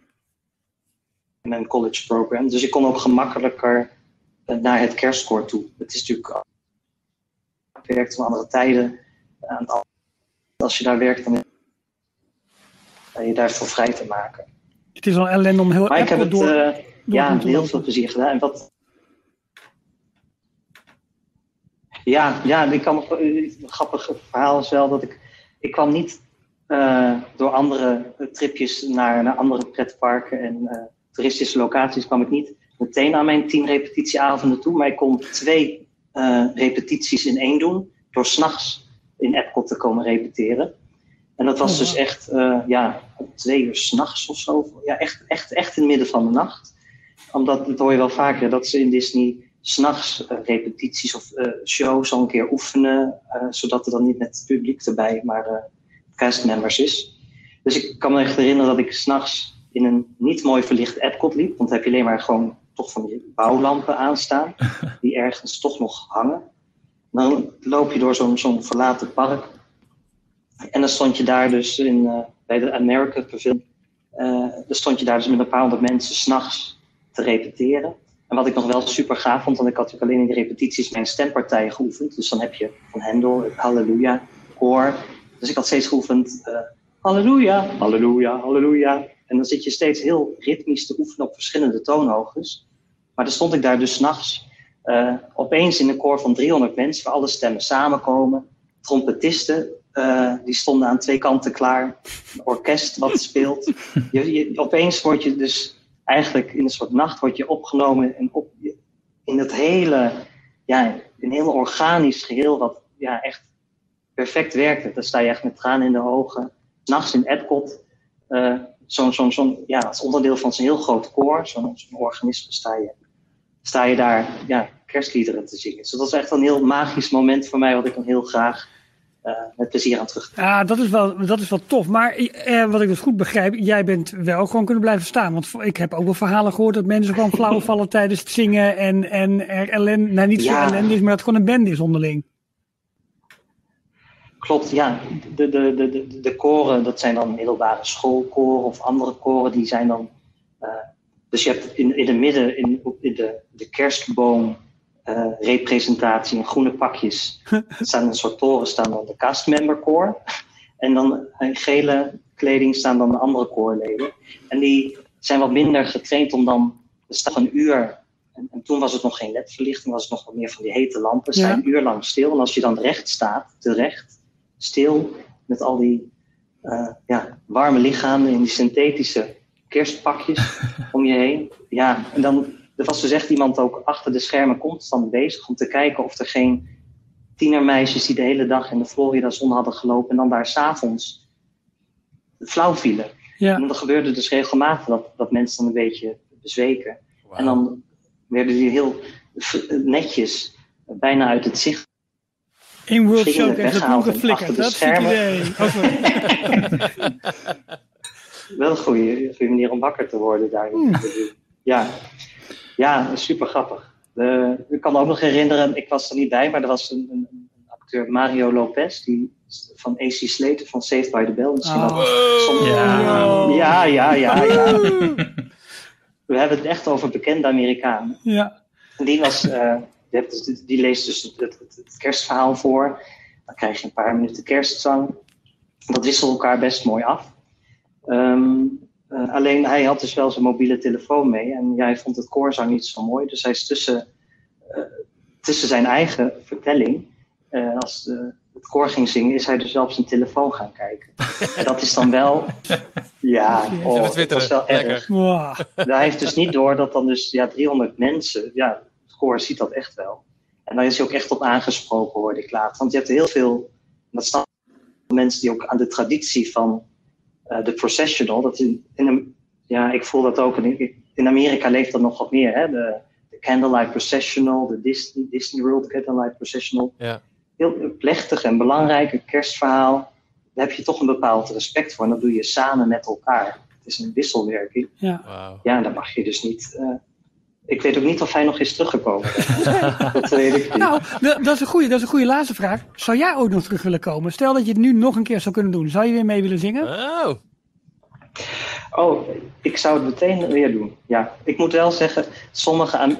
in een college program, dus ik kon ook gemakkelijker naar het kerstkoor toe. Het is natuurlijk, ik werkte van andere tijden. En als je daar werkt, dan je daarvoor vrij te maken. Het is al ellende om heel Maar ik heb Apple het door... eh, ja, moeten heel lopen. veel plezier gedaan. En wat... Ja, ja, ik kan nog, eh, een grappig verhaal is wel dat ik, ik kwam niet eh, door andere eh, tripjes naar, naar andere pretparken en eh, toeristische locaties kwam ik niet meteen aan mijn tien repetitieavonden toe, maar ik kon twee eh, repetities in één doen door s'nachts in Epcot te komen repeteren. En dat was Oh, dus echt, eh, ja, twee uur s'nachts of zo. Ja, echt, echt, echt in het midden van de nacht. Omdat, dat hoor je wel vaker, dat ze in Disney s'nachts uh, repetities of uh, shows al een keer oefenen. Uh, zodat er dan niet met het publiek erbij, maar uh, castmembers is. Dus ik kan me echt herinneren dat ik s'nachts in een niet mooi verlicht Epcot liep. Want dan heb je alleen maar gewoon toch van die bouwlampen aanstaan. Die ergens toch nog hangen. Dan loop je door zo'n zo'n verlaten park. En dan stond je daar dus in, uh, bij de America Pavilion. Uh, dan stond je daar dus met een paar honderd mensen s'nachts te repeteren. En wat ik nog wel super gaaf vond, want ik had natuurlijk alleen in de repetities mijn stempartijen geoefend. Dus dan heb je van Hendel, het Halleluja, koor. Dus ik had steeds geoefend, uh, Halleluja, Halleluja, Halleluja. En dan zit je steeds heel ritmisch te oefenen op verschillende toonhoogtes. Maar dan stond ik daar dus s'nachts uh, opeens in een koor van 300 mensen, waar alle stemmen samenkomen. Trompetisten, uh, die stonden aan twee kanten klaar. Een orkest wat speelt. Opeens word je dus eigenlijk in een soort nacht word je opgenomen en op, in het hele, ja, een heel organisch geheel wat ja, echt perfect werkte. Dan sta je echt met tranen in de ogen. Nachts in Epcot, uh, zo'n, zo'n, zo'n, ja, als onderdeel van zo'n heel groot koor, zo'n, organisme, sta je, sta je daar ja, kerstliederen te zingen. Dus dat was echt een heel magisch moment voor mij, wat ik dan heel graag met plezier aan terug. Ja, dat is wel, dat is wel tof. Maar uh, wat ik dus goed begrijp, jij bent wel gewoon kunnen blijven staan. Want ik heb ook wel verhalen gehoord dat mensen gewoon flauw vallen tijdens het zingen. En, en er ellende, nou niet zo ja. ellende is, maar dat het gewoon een band is onderling. Klopt, ja. De, de, de, de, de koren, dat zijn dan middelbare schoolkoren of andere koren, die zijn dan. Uh, dus je hebt in, in het midden, in, in de, de kerstboom. Uh, representatie in groene pakjes. Er staan een soort toren, staan dan de castmember core. En dan in gele kleding staan dan de andere koorleden. En die zijn wat minder getraind om dan, er staat een uur. En, en, toen was het nog geen ledverlichting, was het nog wat meer van die hete lampen. Sta ja. een uur lang stil. En als je dan recht staat, terecht, stil, met al die uh, ja, warme lichamen in die synthetische kerstpakjes om je heen. Ja, en dan er was dus echt iemand ook achter de schermen constant bezig om te kijken of er geen tienermeisjes die de hele dag in de Florida zon hadden gelopen en dan daar s'avonds flauw vielen. Ja. En dat gebeurde dus regelmatig dat, dat mensen dan een beetje bezweken. En dan werden die heel netjes bijna uit het zicht. In World Show heeft het achter de Dat is het idee. Sorry. Wel een goede, goede manier om wakker te worden daar. Ja. Ja, super grappig. Eh, ik kan me ook nog herinneren, ik was er niet bij, maar er was een, een, een acteur Mario Lopez, die van AC Slater van Saved by the Bell. Misschien Oh. ook soms- Ja. ja, ja, ja, ja. We hebben het echt over bekende Amerikanen. Ja. En die, was, eh, die, dus- die leest dus het, het, het kerstverhaal voor. Dan krijg je een paar minuten kerstzang. Dat wisselt elkaar best mooi af. Ehm, eh, alleen hij had dus wel zijn mobiele telefoon mee. En jij vond het koorzang niet zo mooi. Dus hij is tussen, eh, tussen zijn eigen vertelling. eh, als de, het koor ging zingen, is hij dus wel op zijn telefoon gaan kijken. En dat is dan wel. Ja, oh, dat was wel Lekker. erg. Wow. Hij heeft dus niet door dat dan dus ja, 300 mensen, ja, het koor ziet dat echt wel. En daar is hij ook echt op aangesproken, hoorde ik later. Want je hebt heel veel, en dat staan mensen die ook aan de traditie van de processional, dat in, in ja, ik voel dat ook. In, in Amerika leeft dat nog wat meer, hè? De, de Candlelight Processional, de Disney, Disney World Candlelight Processional. Ja. Heel plechtig en belangrijk, een kerstverhaal. Daar heb je toch een bepaald respect voor en dat doe je samen met elkaar. Het is een wisselwerking. Ja. Wauw. Ja, dan mag je dus niet. eh, ik weet ook niet of hij nog is teruggekomen. dat weet ik niet. Nou, dat is een goede, dat is een goede laatste vraag. Zou jij ook nog terug willen komen? Stel dat je het nu nog een keer zou kunnen doen. Zou je weer mee willen zingen? Oh. Oh, ik zou het meteen weer doen. Ja, ik moet wel zeggen, sommige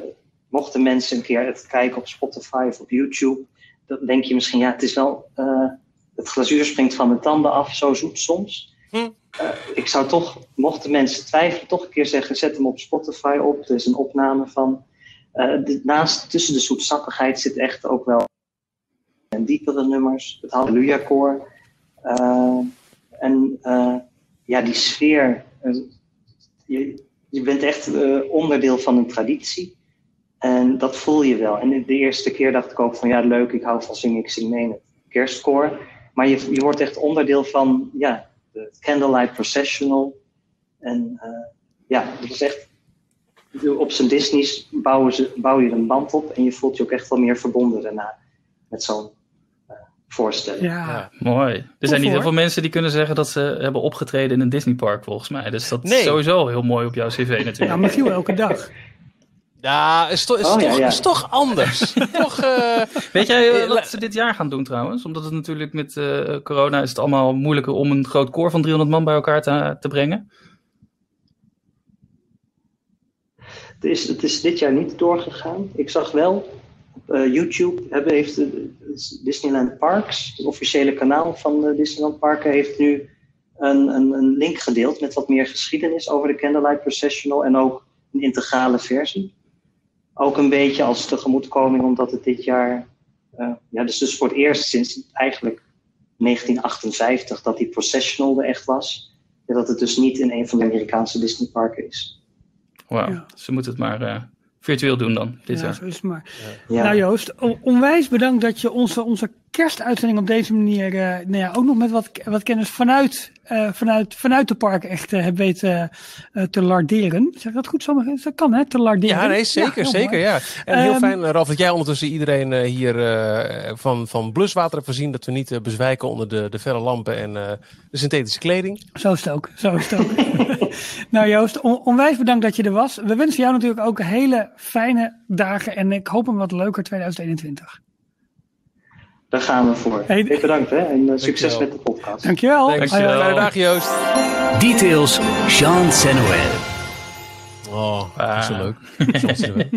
mochten mensen een keer het kijken op Spotify of op YouTube, dan denk je misschien, ja, het is wel, eh, het glazuur springt van mijn tanden af, zo zoet soms. Hm. Eh, ik zou toch, mochten mensen twijfelen, toch een keer zeggen, zet hem op Spotify op. Er is een opname van. Eh, naast, tussen de zoetsappigheid zit echt ook wel en diepere nummers, het Halleluja-koor. Eh, en ja, die sfeer. je, je bent echt onderdeel van een traditie. En dat voel je wel. En de eerste keer dacht ik ook van ja, leuk, ik hou van zingen, ik zing mee in het kerstkoor. Maar je, je wordt echt onderdeel van ja, de Candlelight Processional. En eh, ja, dat is echt. Op zijn Disney's bouwen ze, bouw je een band op en je voelt je ook echt wel meer verbonden daarna met zo'n eh, voorstelling. Ja. Ja. Mooi. Er zijn niet hoor. heel veel mensen die kunnen zeggen dat ze hebben opgetreden in een Disneypark, volgens mij. Dus dat Nee. is sowieso heel mooi op jouw cv natuurlijk. Ja, Michiel elke dag. Ja, is, to- is, Oh, toch, ja. is toch anders. toch, eh, Weet jij eh, Eh, wat ze dit jaar gaan doen trouwens? Omdat het natuurlijk met eh, corona is het allemaal moeilijker om een groot koor van 300 man bij elkaar te, te brengen. Het is, het is dit jaar niet doorgegaan. Ik zag wel op YouTube hebben, heeft Disneyland Parks, het officiële kanaal van de Disneyland Parken, heeft nu een, een, een link gedeeld met wat meer geschiedenis over de Candlelight Processional en ook een integrale versie. Ook een beetje als tegemoetkoming, omdat het dit jaar, eh, ja, dus, dus voor het eerst sinds eigenlijk 1958 dat die processional er echt was. Ja, dat het dus niet in een van de Amerikaanse Disneyparken is. Wauw. Ja. Ze moeten het maar eh, virtueel doen dan, dit Ja, jaar. zo is het maar. Ja. Nou Joost, on- onwijs bedankt dat je onze, onze kerstuitzending op deze manier eh, nou ja, ook nog met wat, wat kennis vanuit, eh, vanuit, vanuit de park echt eh, hebt weten te larderen. Zeg dat goed? Sommige, dat kan hè, te larderen. ja, nee, zeker, zeker, mooi. ja. En heel Ehm, fijn, Ralf, dat jij ondertussen iedereen hier van, van bluswater hebt voorzien. Dat we niet bezwijken onder de, de felle lampen en de synthetische kleding. Zo is het ook. Zo is het ook. nou Joost, on- onwijs bedankt dat je er was. We wensen jou natuurlijk ook hele fijne dagen en ik hoop een wat leuker 2021. Daar gaan we voor. Hey, Hey, bedankt hè en eh, succes Dankjewel. met de podcast. Dankjewel. Dankjewel. Fijne dag, Joost. Details, Jean Senoël. Oh, Ah. dat is zo leuk.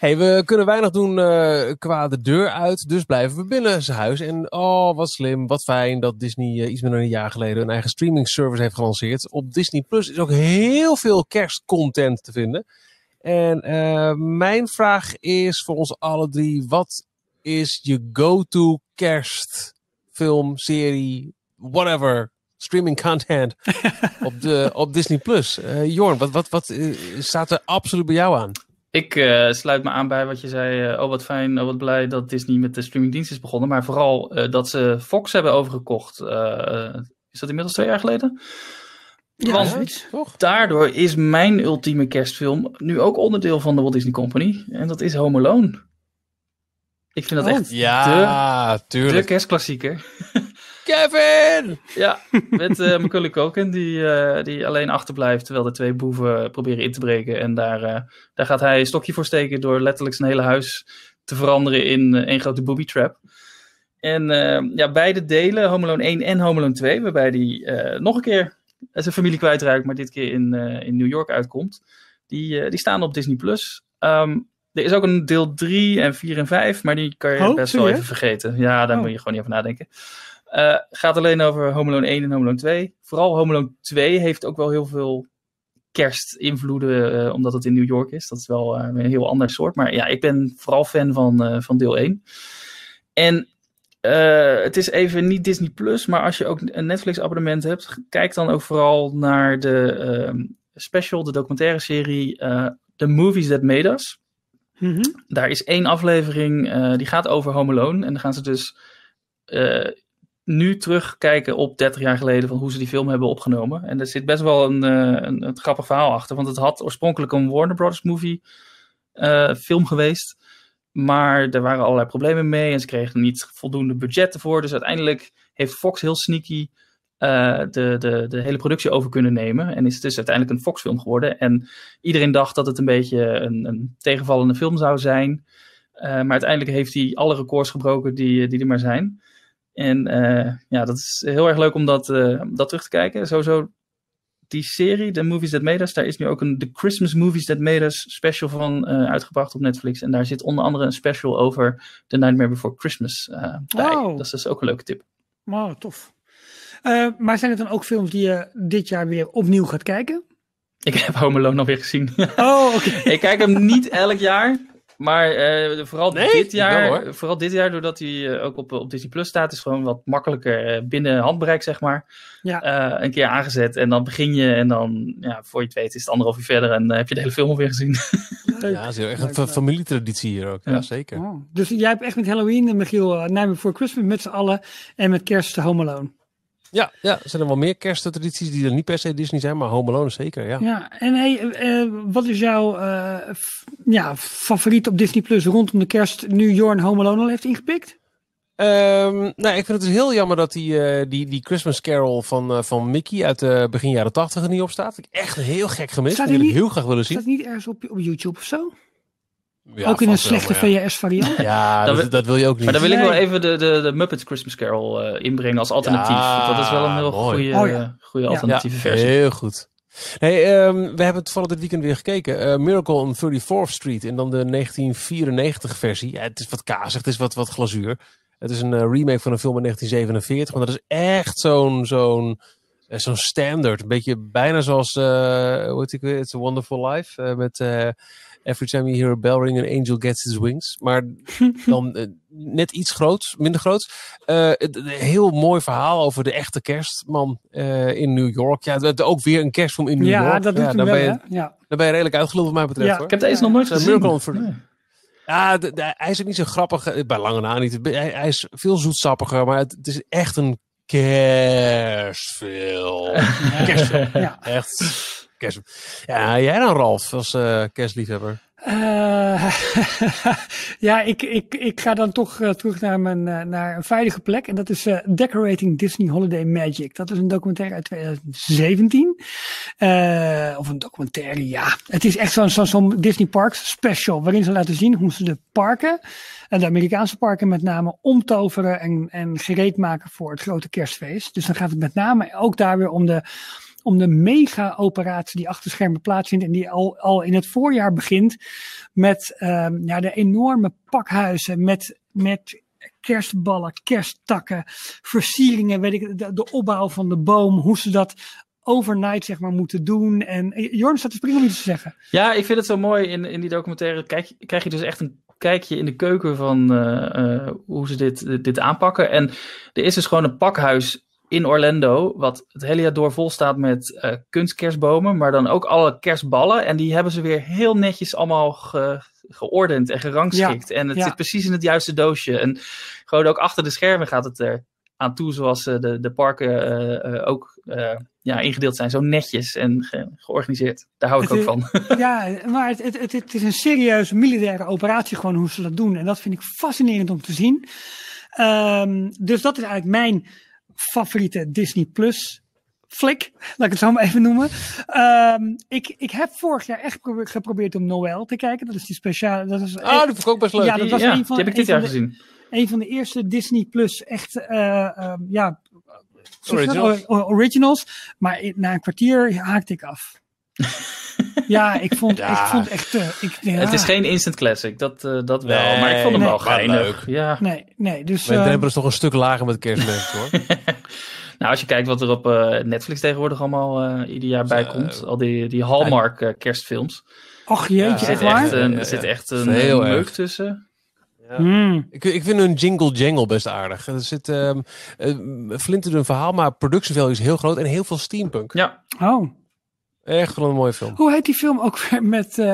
Hey, we kunnen weinig doen eh, qua de deur uit, dus blijven we binnen zijn huis. En oh, wat slim, wat fijn dat Disney eh, iets meer dan een jaar geleden een eigen streaming service heeft gelanceerd. Op Disney Plus is ook heel veel kerstcontent te vinden. En eh, mijn vraag is voor ons alle drie, wat is je go-to kerstfilm, serie, whatever, streaming content op, de, op Disney+. Plus. Uh, Jorn, wat, wat, wat staat er absoluut bij jou aan? Ik uh, sluit me aan bij wat je zei. Uh, oh, wat fijn, oh, wat blij dat Disney met de streamingdienst is begonnen. Maar vooral uh, dat ze Fox hebben overgekocht. is dat inmiddels twee jaar geleden? Ja, Want. Toch? daardoor is mijn ultieme kerstfilm nu ook onderdeel van de Walt Disney Company. En dat is Home Alone. Ik vind dat Oh. echt Ja, de tuurlijk. kerstklassieker. Kevin! Ja, met eh Macaulay Culkin die, eh, die alleen achterblijft terwijl de twee boeven proberen in te breken. En daar, eh, daar gaat hij een stokje voor steken door letterlijk zijn hele huis te veranderen in één grote booby trap. En ja, beide delen, Home Alone 1 en Home Alone 2, waarbij die nog een keer zijn familie kwijtraakt, maar dit keer in, in New York uitkomt. Die, die staan op Disney+. Plus. Ehm, er is ook een deel 3 en 4 en 5, maar die kan je Oh, best wel even vergeten. Ja, daar Oh. moet je gewoon niet over nadenken. Eh, gaat alleen over Home Alone 1 en Home Alone 2. Vooral Home Alone 2 heeft ook wel heel veel kerstinvloeden, eh, omdat het in New York is. Dat is wel eh, een heel ander soort. Maar ja, ik ben vooral fan van, van deel 1. En het is even niet Disney Plus, maar als je ook een Netflix abonnement hebt, kijk dan ook vooral naar de ehm, special, de documentaire serie The Movies That Made Us. Mhm. Daar is één aflevering eh, die gaat over Home Alone. En dan gaan ze dus eh, nu terugkijken op 30 jaar geleden van hoe ze die film hebben opgenomen. En er zit best wel een, eh, een, een grappig verhaal achter. Want het had oorspronkelijk een Warner Brothers movie film geweest. Maar er waren allerlei problemen mee en ze kregen niet voldoende budget ervoor. Dus uiteindelijk heeft Fox heel sneaky eh, de, de, de hele productie over kunnen nemen. En is het dus uiteindelijk een Fox-film geworden. En iedereen dacht dat het een beetje een, een tegenvallende film zou zijn. Eh, maar uiteindelijk heeft hij alle records gebroken die, die er maar zijn. En eh, ja, dat is heel erg leuk om dat, dat terug te kijken. Sowieso die serie, The Movies That Made Us, daar is nu ook een The Christmas Movies That Made Us special van uitgebracht op Netflix. En daar zit onder andere een special over The Nightmare Before Christmas eh, bij. Oh. Dat is dus ook een leuke tip. Wow, tof. Eh, maar zijn het dan ook films die je dit jaar weer opnieuw gaat kijken? Ik heb Home Alone alweer gezien. Oh, oké. ik kijk hem niet elk jaar. Maar eh, vooral Nee, dit jaar, wel, hoor. vooral dit jaar, doordat hij eh, ook op, op Disney Plus staat, is gewoon wat makkelijker binnen handbereik, zeg maar. Ja. Eh, een keer aangezet en dan begin je en dan, ja, voor je het weet, is het anderhalf uur verder en heb je de hele film alweer gezien. Leuk. Ja, dat is heel erg Leuk, een leuk. familietraditie hier ook. Ja, Ja. zeker. Oh, Dus jij hebt echt met Halloween en Michiel uh, Nightmare Before Christmas met z'n allen en met kerst Home Alone. Ja, ja, er zijn er wel meer kersttradities die er niet per se Disney zijn, maar Home Alone zeker, ja. Ja, en hey, eh, wat is jouw eh, ja, favoriet op Disney Plus rondom de kerst nu Jorn Home Alone al heeft ingepikt? Ehm, nou, ik vind het dus heel jammer dat die, eh, die, die Christmas Carol van, van Mickey uit de begin jaren tachtig er niet op staat. Ik echt heel gek gemist. Staat Die wil niet- heel graag willen zien. dat niet ergens op, op YouTube of zo? Ja, ook in een slechte maar ja. VHS variant? Ja, Dat dat, wil- dat wil je ook niet. Maar dan wil ik wel even de, de, de Muppets Christmas Carol eh, inbrengen als alternatief. Ja, dat is wel een heel mooi. goede, Oh ja. goede Ja. alternatieve versie. Heel goed. Nee, ehm, we hebben het toevallig dit weekend weer gekeken. Eh, Miracle on 34th Street en dan de 1994 versie. Ja, het is wat kazig, het is wat, wat glazuur. Het is een eh, remake van een film uit 1947. Maar dat is echt zo'n zo'n zo'n standard. Een beetje bijna zoals, eh hoe heet ik weer? It's a Wonderful Life. eh, met eh, Every time you hear a bell ring, an angel gets his wings. Maar dan eh, net iets groots, minder groots. Eh, het- een heel mooi verhaal over de echte kerstman eh, in New York. Ja, het- ook weer een kerstfilm in New ja, York. dat doet ja, wel, ben je? Ja. dan ben je redelijk uitgeluld wat mij betreft. Ja. hoor. Ik heb deze nog nooit Ja, gezien. Miracle on 34 Nee. Ja, de- de- hij is ook niet zo grappig. eh, Bij lange na niet. Hij, hij is veel zoetsappiger, maar het, het is echt een kerstfilm. kerstfilm. Ja. Echt kerstfilm. Ja, jij dan Ralf, als eh, kerstliefhebber? Eh, ja, ik, ik, ik ga dan toch eh, terug naar, mijn, naar een veilige plek. En dat is Decorating Disney Holiday Magic. Dat is een documentaire uit 2017. Eh, of een documentaire, ja. Het is echt zo'n zo'n zo'n Disney Parks special. Waarin ze laten zien hoe ze de parken, en de Amerikaanse parken met name, omtoveren en, en gereed maken voor het grote kerstfeest. Dus dan gaat het met name ook daar weer om de om de mega-operatie die achter schermen plaatsvindt en die al, al in het voorjaar begint met ehm, ja, de enorme pakhuizen met, met kerstballen, kersttakken, versieringen, weet ik, de, opbouw van de boom, hoe ze dat overnight zeg maar moeten doen. En eh, Jorn staat te springen om iets te zeggen. Ja, ik vind het zo mooi in, in die documentaire. Kijk, krijg je dus echt een kijkje in de keuken van eh, eh, hoe ze dit, dit aanpakken. En er is dus gewoon een pakhuis in Orlando, wat het hele jaar door vol staat met uh, kunstkerstbomen, maar dan ook alle kerstballen. En die hebben ze weer heel netjes allemaal ge, geordend en gerangschikt. en het zit precies in het juiste doosje. En gewoon ook achter de schermen gaat het er aan toe, zoals uh, de, de parken ook ja, ingedeeld zijn. Zo netjes en ge georganiseerd. Daar hou ik ook van. Ja, maar het, het, het, is een serieuze militaire operatie gewoon hoe ze dat doen. En dat vind ik fascinerend om te zien. Um, dus dat is eigenlijk mijn favoriete Disney Plus flik, laat ik het zo maar even noemen. Um, ik, ik heb vorig jaar echt geprobeerd om Noël te kijken. Dat is die speciale. Dat is, ah, dat vond ik ook best leuk. Ja, dat was ja, een van, die heb ik dit jaar de, gezien. Een van de eerste Disney Plus echt, uh, um, ja, originals. originals. Maar na een kwartier haakte ik af. Ja, ik vond, ja. ik vond echt. Uh, ik, ja. Het is geen instant classic, dat, uh, dat wel. Nee, maar ik vond hem nee, wel geinig. Ja. Nee, nee. Dus, We uh, hebben dus toch een stuk lager met kerstmis hoor. nou, als je kijkt wat er op uh, Netflix tegenwoordig allemaal uh, ieder jaar bij komt. Al die, die Hallmark uh, kerstfilms. Ach jeetje, er zit echt waar? er zit echt een erg. tussen. Ja. Mm. Ik, ik vind hun jingle jangle best aardig. Er zit um, uh, verhaal, maar production value is heel groot en heel veel steampunk. Ja. Oh. Echt wel een mooie film. Hoe heet die film ook weer met... Uh,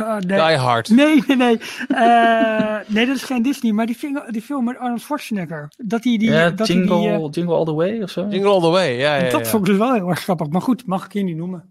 oh, nee. Die Hard. Nee, nee, nee. Uh, nee, dat is geen Disney, maar die film, die film met Arnold Schwarzenegger. Dat hij die... Ja, dat jingle, die, uh, jingle All The Way of zo. Jingle All The Way, ja. ja, dat ja. vond ik dus wel heel erg grappig. Maar goed, mag ik hier niet noemen.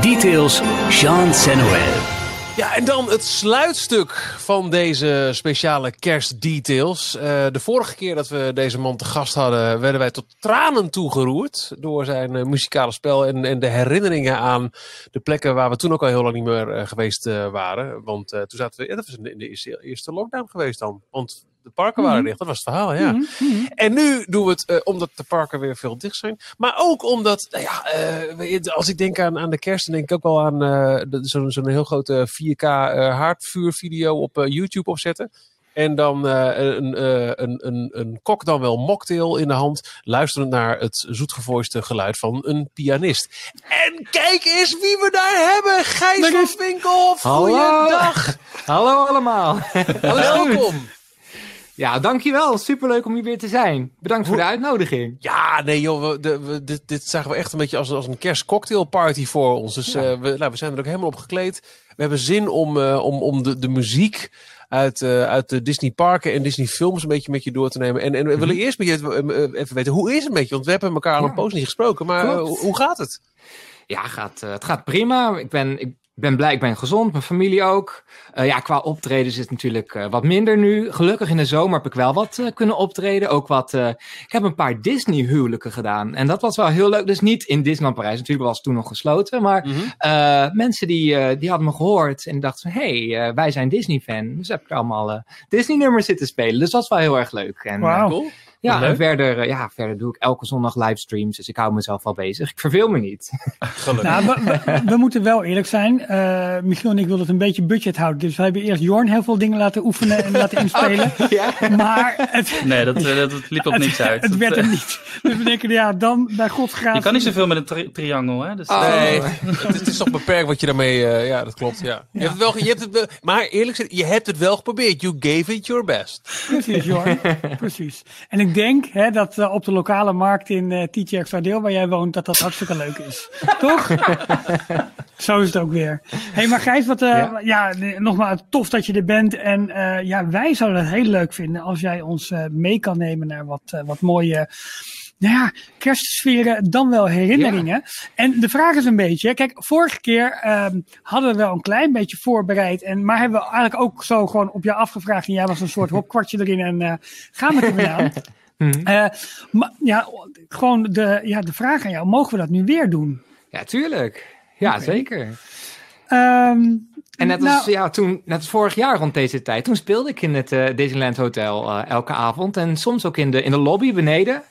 Details, Jean Senoël. Ja, en dan het sluitstuk van deze speciale kerstdetails. Uh, de vorige keer dat we deze man te gast hadden, werden wij tot tranen toegeroerd door zijn uh, muzikale spel en, en de herinneringen aan de plekken waar we toen ook al heel lang niet meer uh, geweest waren. Want toen zaten we, dat was in de eerste, eerste lockdown geweest dan. Want de parken waren dicht, dat was het verhaal, ja. Mhm, mhm. En nu doen we het uh, omdat de parken weer veel dicht zijn. Maar ook omdat, nou ja, uh, als ik denk aan, aan de kerst, dan denk ik ook wel aan uh, zo'n zo heel grote 4K haardvuurvideo op YouTube opzetten. En dan een, een, een, een kok dan wel mocktail in de hand, luisterend naar het zoetgevoiste geluid van een pianist. En kijk eens wie we daar hebben! Gijs van Winkelhof, goeiedag! Hallo allemaal! Welkom! Ja, dankjewel. Superleuk om hier weer te zijn. Bedankt voor de uitnodiging. Ja, nee joh, we, de, we, dit, dit zagen we echt een beetje als, als een kerstcocktailparty voor ons. Dus ja. uh, we, nou, we zijn er ook helemaal op gekleed. We hebben zin om, uh, om, om de, de muziek uit, uh, uit de Disney parken en Disney films een beetje met je door te nemen. En, en we willen eerst met je even weten, hoe is het met je? Want we hebben elkaar al een poos niet gesproken, maar hoe gaat het? Ja, gaat, het gaat prima. Ik ben... Ik ben blij, ik ben gezond, mijn familie ook. Uh, ja, qua optredens is het natuurlijk uh, wat minder nu. Gelukkig in de zomer heb ik wel wat uh, kunnen optreden. Ook wat, ik heb een paar Disney huwelijken gedaan. En dat was wel heel leuk. Dus niet in Disneyland Parijs, natuurlijk was het toen nog gesloten. Maar mm -hmm. mensen die, die hadden me gehoord en dachten van... hé, hey, wij zijn Disney-fan. Dus heb ik allemaal Disney-nummers zitten spelen. Dus dat was wel heel erg leuk. En, wow. cool. Ja, en verder, ja, verder doe ik elke zondag livestreams. Dus ik hou mezelf al bezig. Ik verveel me niet. Nou, we, we, we, moeten wel eerlijk zijn. Uh, Michiel en ik willen het een beetje budget houden. Dus we hebben eerst Jorn heel veel dingen laten oefenen en laten inspelen. Oh, ja? Maar het, nee, dat, dat, dat liep op het, niks uit. Het werd er niet. Dus we denken, ja, dan bij God graag. Je kan niet zoveel met een tri triangel, hè? Dus, oh. Nee, het, het, is toch beperkt wat je daarmee... Uh, ja, dat klopt, ja. Je Ja. hebt het wel, je hebt het wel, maar eerlijk gezegd, je hebt het wel geprobeerd. You gave it your best. Precies, Jorn. Precies. En ik denk hè, dat uh, op de lokale markt in uh, TTX Vaardeel, waar jij woont, dat dat hartstikke leuk is. Toch? Zo is het ook weer. Hé, hey, maar Gijs, wat, uh, ja. ja, nogmaals, tof dat je er bent. En uh, ja, wij zouden het heel leuk vinden als jij ons uh, mee kan nemen naar wat, uh, wat mooie nou ja, kerstsferen, dan wel herinneringen. Ja. En de vraag is een beetje, kijk, vorige keer um, hadden we wel een klein beetje voorbereid. En, maar hebben we eigenlijk ook zo gewoon op jou afgevraagd. En jij was een soort hopkwartje erin en uh, gaan we er weer aan. Mhm. Uh, maar ja, gewoon de, ja, de vraag aan jou, mogen we dat nu weer doen? Ja, tuurlijk. Ja, okay. zeker. Um, en net als, nou, ja, toen, net als vorig jaar rond deze tijd, toen speelde ik in het uh, Disneyland Hotel uh, elke avond. En soms ook in de, in de lobby beneden.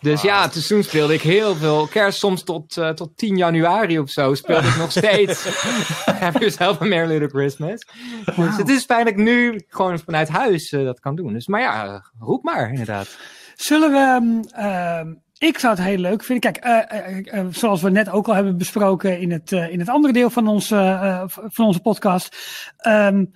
Dus wow. ja, dus toen speelde ik heel veel kerst. Soms tot, uh, tot 10 januari of zo speelde ik nog steeds. Have yourself a Merry Little Christmas. Wow. Dus het is fijn dat ik nu gewoon vanuit huis dat kan doen. Dus, maar ja, roep maar inderdaad. Zullen we... Uh, ik zou het heel leuk vinden. Kijk, uh, uh, uh, zoals we net ook al hebben besproken in het, in het andere deel van, ons, van onze podcast. Um,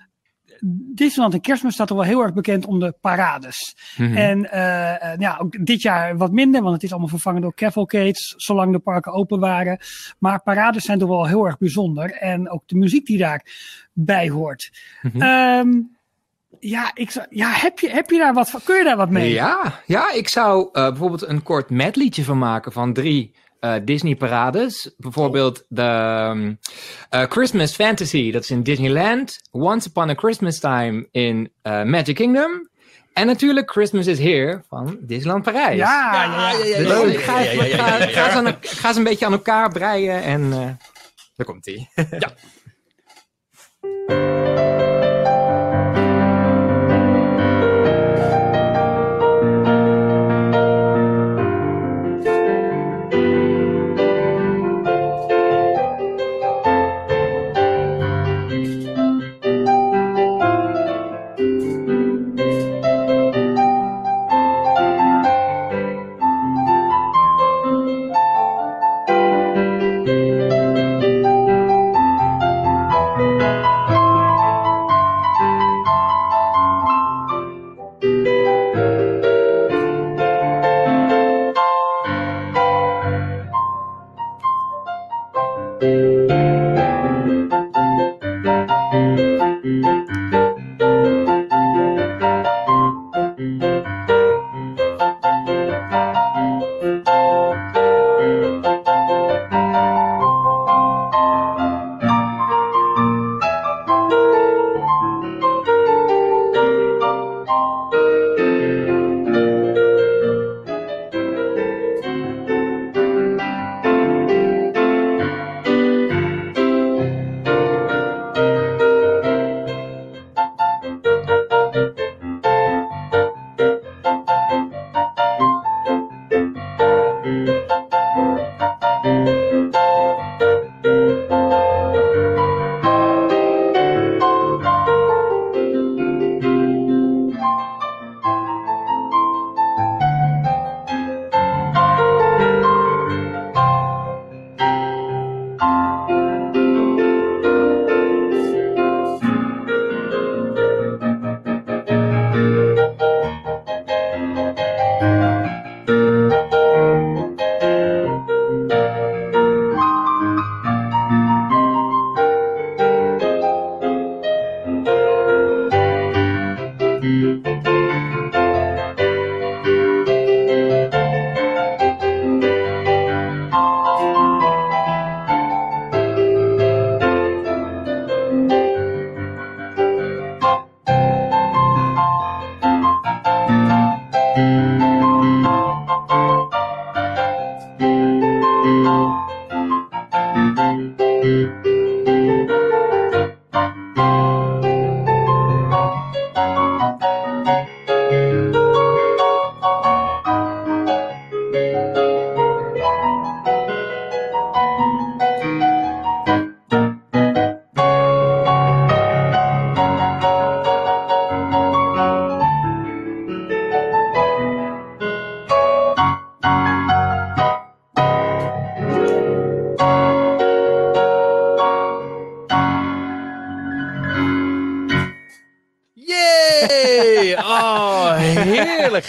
Disneyland en Kerstmis staat er wel heel erg bekend om de parades. Mhm. En eh, eh, ja, ook dit jaar wat minder, want het is allemaal vervangen door cavalcades, zolang de parken open waren. Maar parades zijn toch wel heel erg bijzonder. En ook de muziek die daarbij hoort. Mhm. Ehm, ja, ik, zou- ja heb, je, heb je daar wat van? Kun je daar wat mee? Ja, ja, ik zou eh, bijvoorbeeld een kort medleytje van maken van drie eh, Disney-parades. Bijvoorbeeld de ehm, eh, Christmas Fantasy, dat is in Disneyland. Once Upon a Christmas Time in eh, Magic Kingdom. En natuurlijk Christmas is Here van Disneyland Parijs. Ja, ja, ja. Ik ga, ze aan- ga ze een beetje aan elkaar breien en eh, daar komt ie.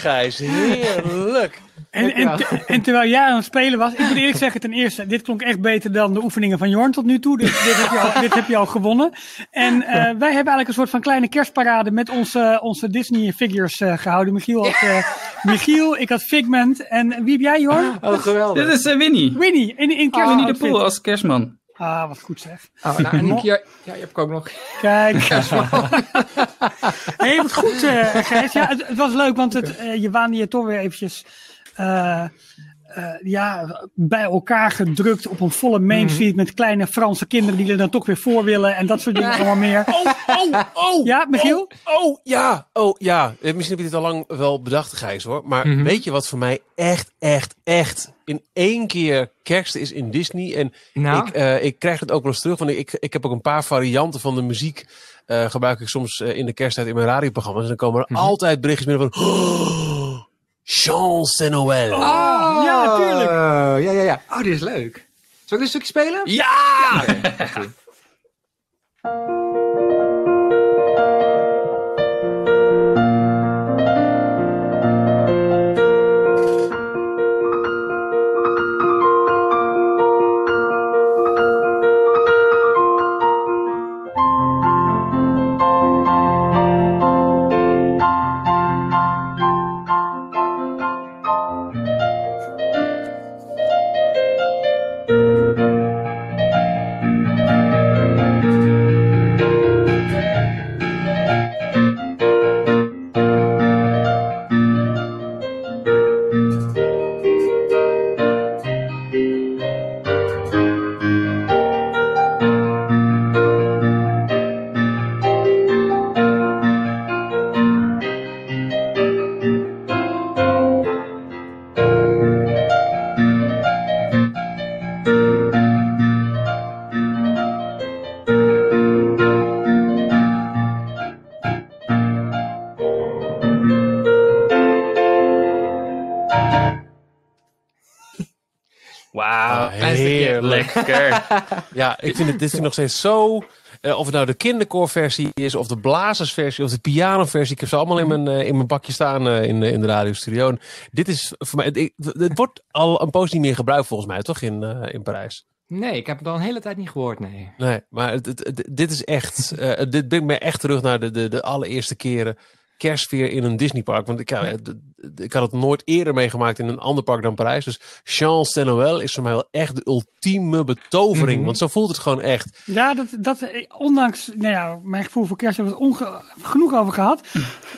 Gijs. Heerlijk. En, en, te- en terwijl jij aan het spelen was, ik moet eerlijk zeggen, ten eerste, dit klonk echt beter dan de oefeningen van Jorn tot nu toe. Dus dit heb je al, dit heb je al gewonnen. En eh, wij hebben eigenlijk een soort van kleine kerstparade met onze, onze Disney figures eh, gehouden. Michiel had eh, Michiel, ik had Figment. En wie heb jij, Jorn? Oh, geweldig. Dit is Winnie. Winnie, in, in kerst. Winnie de Pooh als kerstman. Ah, wat goed zeg. Oh, nou, en ja, ja, je hebt ook nog. Kijk. hey, wat goed, eh Gijs. Ja, het, het was leuk, want het, eh, je waande je toch weer eventjes eh, eh, ja, bij elkaar gedrukt op een volle Main Street met kleine Franse kinderen die er dan toch weer voor willen en dat soort dingen allemaal meer. Oh, oh, oh. Ja, Michiel? Oh, oh, ja. Oh, ja. Eh, Misschien heb je dit al lang wel bedacht, Gijs, hoor. Maar Mhm. weet je wat voor mij echt, echt, echt in één keer kerst is in Disney? En Nou, ik, eh, ik krijg het ook wel eens terug, want ik, ik heb ook een paar varianten van de muziek. eh, gebruik ik soms in de kersttijd in mijn radioprogramma's. En dan komen er Mhm. altijd berichtjes binnen van... Oh, Chance en Noël. Oh, ja, tuurlijk. Ja, ja, ja. Oh, dit is leuk. Zal ik een stukje spelen? Ja! vind het, dit vind ik nog steeds zo... eh, of het nou de kinderkoorversie is, of de blazersversie, of de pianoversie. Ik heb ze allemaal in mijn, eh, in mijn bakje staan eh, in, de- in de radiostudio. En Dit is voor mij... Het, wordt al een poos niet meer gebruikt volgens mij, toch? In, in Parijs. Nee, ik heb het al een hele tijd niet gehoord, nee. Nee, maar dit is echt... dit brengt me echt terug naar de, de, de allereerste keren kerstfeer in een Disneypark. Want ik, ja, ik had het nooit eerder meegemaakt in een ander park dan Parijs. Dus Chance de Noël is voor mij wel echt de ultieme betovering. Mhm. Want zo voelt het gewoon echt. Ja, dat, dat, eh, ondanks nou ja, mijn gevoel voor kerst hebben we het onge- genoeg over gehad.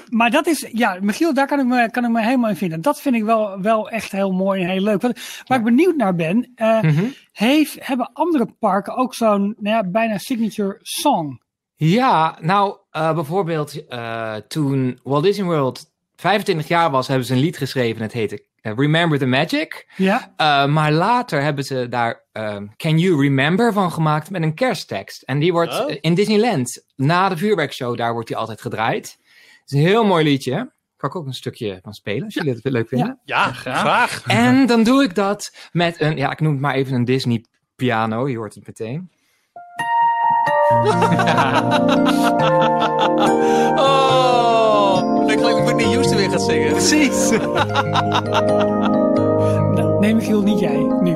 Maar dat is, ja, Michiel, daar kan ik me, kan ik me helemaal in vinden. Dat vind ik wel, wel echt heel mooi en heel leuk. Wat, waar ik benieuwd naar ben, eh, Mhm. heeft, hebben andere parken ook zo'n nou ja, bijna signature song? Ja, nou, eh, bijvoorbeeld eh, toen Walt Disney World 25 jaar was, hebben ze een lied geschreven. Het heette eh, Remember the Magic. Ja, Eh, maar later hebben ze daar ehm, Can You Remember van gemaakt met een kersttekst. En die wordt Oh. in Disneyland, na de vuurwerkshow, daar wordt die altijd gedraaid. Het is een heel mooi liedje. Kan ik ook een stukje van spelen, als jullie het leuk vinden. Ja, graag. En dan doe ik dat met een, ja, ik noem het maar even een Disney piano. Je hoort het meteen. Oh, ik geloof ik Whitney Houston weer gaat zingen. Precies. nee Michiel, niet jij, nu.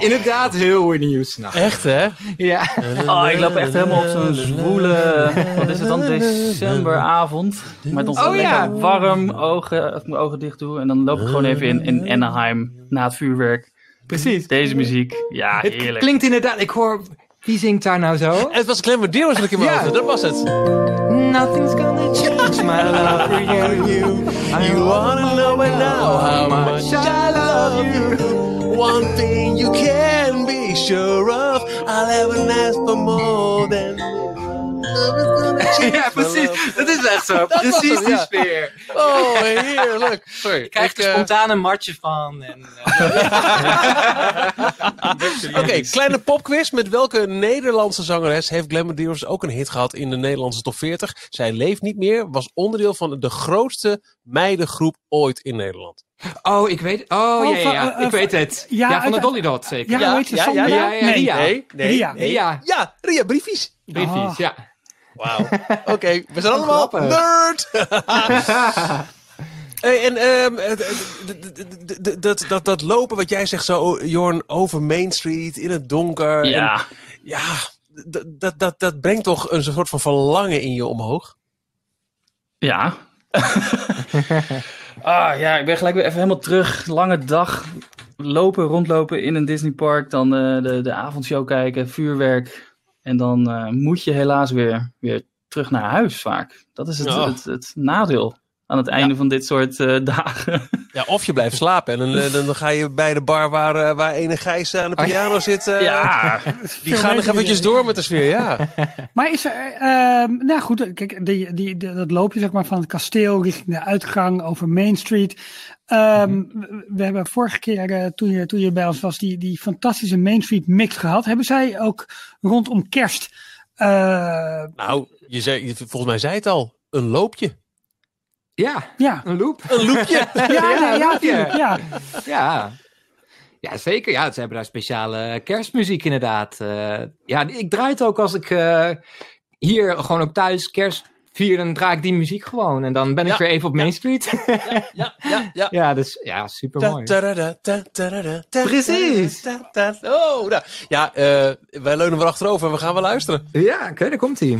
Inderdaad, heel Whitney Houston. Echt, hè? Ja. Oh, ik loop echt helemaal op zo'n zwoele, wat is het dan, decemberavond. Met ons Oh, lekker ja. warm, ogen, mijn ogen dicht doe. En dan loop ik gewoon even in, in Anaheim na het vuurwerk. Precies. Deze muziek, ja, Het heerlijk. klinkt inderdaad, ik hoor, wie zingt daar nou zo? Het was Clem Deer wat ik in mijn Ja. Dat was het. Nothing's gonna change my love for you. You wanna know it now how much I love you. One thing you can be sure of, I'll ever ask for more than Ja, precies. Dat is echt zo. Precies die sfeer. Oh, heerlijk. Sorry. Ik krijg Ik, er eh, spontaan een matje van. Eh, Oké, kleine popquiz. Met welke Nederlandse zangeres heeft Glamour Dealers ook een hit gehad in de Nederlandse top 40? Zij leeft niet meer, was onderdeel van de grootste meidengroep ooit in Nederland. Oh, ik weet Oh, Oh, ja, ja, ja. eh, ik weet het. ja, Ja, van de Dolly Dot zeker. Ja, heet ze? ja, Sandra? ja, ja, Nee. Ria. Nee, nee, Ria. nee. Ja. Ja, Ria, briefies. Briefjes, Ah. ja. Wauw. Oké, we zijn allemaal nerd. Hey, en ehm, eh, dat, dat, dat lopen wat jij zegt zo, Jorn, over Main Street in het donker. Ja, En, ja, dat, dat, dat brengt toch een soort van verlangen in je omhoog? ja. ah ja, ik ben gelijk weer even helemaal terug. Lange dag, lopen, rondlopen in een Disneypark. Dan eh, de, de avondshow kijken, vuurwerk. En dan eh, moet je helaas weer, weer terug naar huis vaak. Dat is het, het, het nadeel aan het einde van dit soort eh, dagen. Ja, of je blijft slapen en dan, eh, dan, dan ga je bij de bar waar, eh, waar ene Gijs aan de Oh, piano zit. eh, ja, Die gaan nog eventjes door met de sfeer, ja. Maar is er, ehm, nou goed, kijk, die, die, die- dat loopje zeg maar van het kasteel richting de uitgang over Main Street. Ehm, we, we hebben vorige keer, eh, toen, je, toen je bij ons was, die, die fantastische Main Street mix gehad. Hebben zij ook rondom kerst, eh, Nou, je zei, volgens mij zei het al, een loopje. Ja, ja. een loop. Een loopje. Ja, ja, ja, ja. Ja. Ja, zeker. Ja, ze hebben daar speciale kerstmuziek inderdaad. Eh, ja, ik draai het ook als ik eh, hier gewoon ook thuis kerst vier, dan draai ik die muziek gewoon. En dan ben ik Ja. weer even op Main Street. Ja, ja, ja. ja, dus ja, super mooi. Precies. Oh, nou. Ja, eh, wij leunen weer achterover en we gaan wel luisteren. Ja, oké, daar komt hij.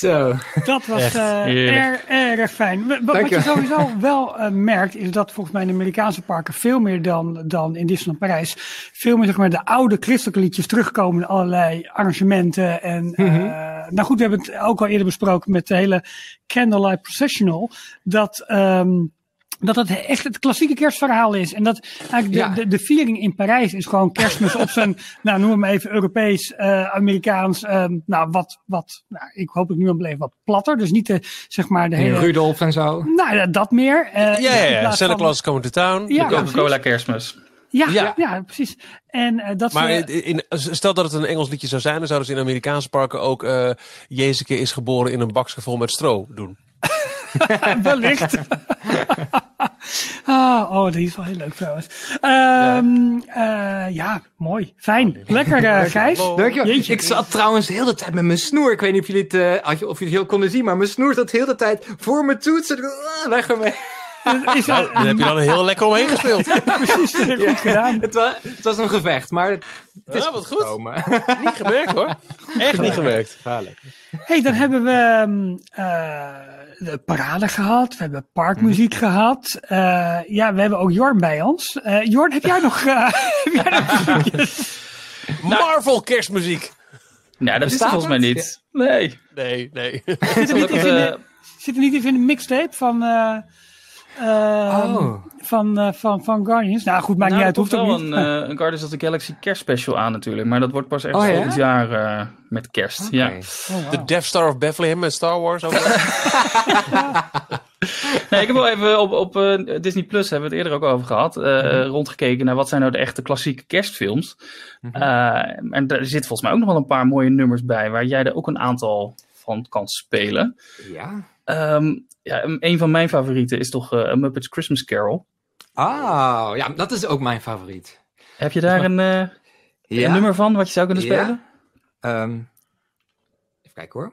Zo. Dat was Echt eh, erg, erg fijn. Wa- Wat, je sowieso wel eh, merkt, is dat volgens mij in de Amerikaanse parken veel meer dan, dan in Disneyland Parijs, veel meer zeg maar, de oude christelijke liedjes terugkomen in allerlei arrangementen. En eh, nou goed, we hebben het ook al eerder besproken met de hele Candlelight Processional. Dat. ehm dat het echt het klassieke kerstverhaal is. En dat eigenlijk de, Ja. de, de feeling in Parijs is gewoon kerstmis op zijn, nou noem maar even Europees, eh, Amerikaans, ehm, nou wat, wat, nou, ik hoop dat ik nu aan bleef wat platter. Dus niet de, zeg maar de hele, Rudolf en zo. nou ja, dat meer. eh, Ja, ja, ja. Santa Claus is coming to town. Ja, De- Coca-Cola kerstmis. Ja, Ja. ja. precies. En eh, dat Maar ze, in, in- stel dat het een Engels liedje zou zijn, dan zouden ze in Amerikaanse parken ook eh Jezeke is geboren in een bakje vol met stro doen. wellicht. ah, oh, die is wel heel leuk trouwens. Ehm, ja. ja, mooi. Fijn. Lekker, eh, Gijs. Dankjewel. Jeetje. Ik zat trouwens heel de tijd met mijn snoer. Ik weet niet of jullie het, eh, had je- of jullie het heel konden zien, maar mijn snoer zat heel de tijd voor mijn toetsen. Ah, weg ermee. Is, daar heb je dan heel lekker omheen gespeeld. precies, dat heb je goed gedaan. Het was, het was een gevecht, maar het, het is Ja, wat goed. gekomen. Niet gemerkt hoor. Echt niet gemerkt. hey, dan hebben we ehm, eh, de parade gehad. We hebben parkmuziek gehad. Eh, ja, we hebben ook Jorn bij ons. Eh Jorn, heb jij nog... eh, heb jij nog muziekjes? Marvel kerstmuziek. Nou, dat is Bestaat volgens mij niet. Nee. Nee, nee. Zit er niet Gelukkig, even in eh, de, zit er niet even in de mixtape van... eh, ehm, Oh. van, eh, van, van Guardians. Nou goed, maakt nou, niet uit. er Hoeft wel niet. een, eh, een Guardians of the Galaxy kerstspecial aan natuurlijk. Maar dat wordt pas echt Oh, ja? volgend jaar eh, met kerst. Ja. Oh. De Death Star of Bethlehem met Star Wars. Ook. Nee, ik heb wel even op, op eh, Disney Plus, hebben we het eerder ook over gehad, eh, Mhm. rondgekeken naar wat zijn nou de echte klassieke kerstfilms. Eh, en daar zit volgens mij ook nog wel een paar mooie nummers bij, waar jij er ook een aantal van kan spelen. Ja. Ehm, ja, een- van mijn favorieten is toch eh, Muppets Christmas Carol. Oh, ja, dat is ook mijn favoriet. Heb je daar een, eh, Ja. een nummer van wat je zou kunnen Ja. spelen? Ehm, even kijken hoor.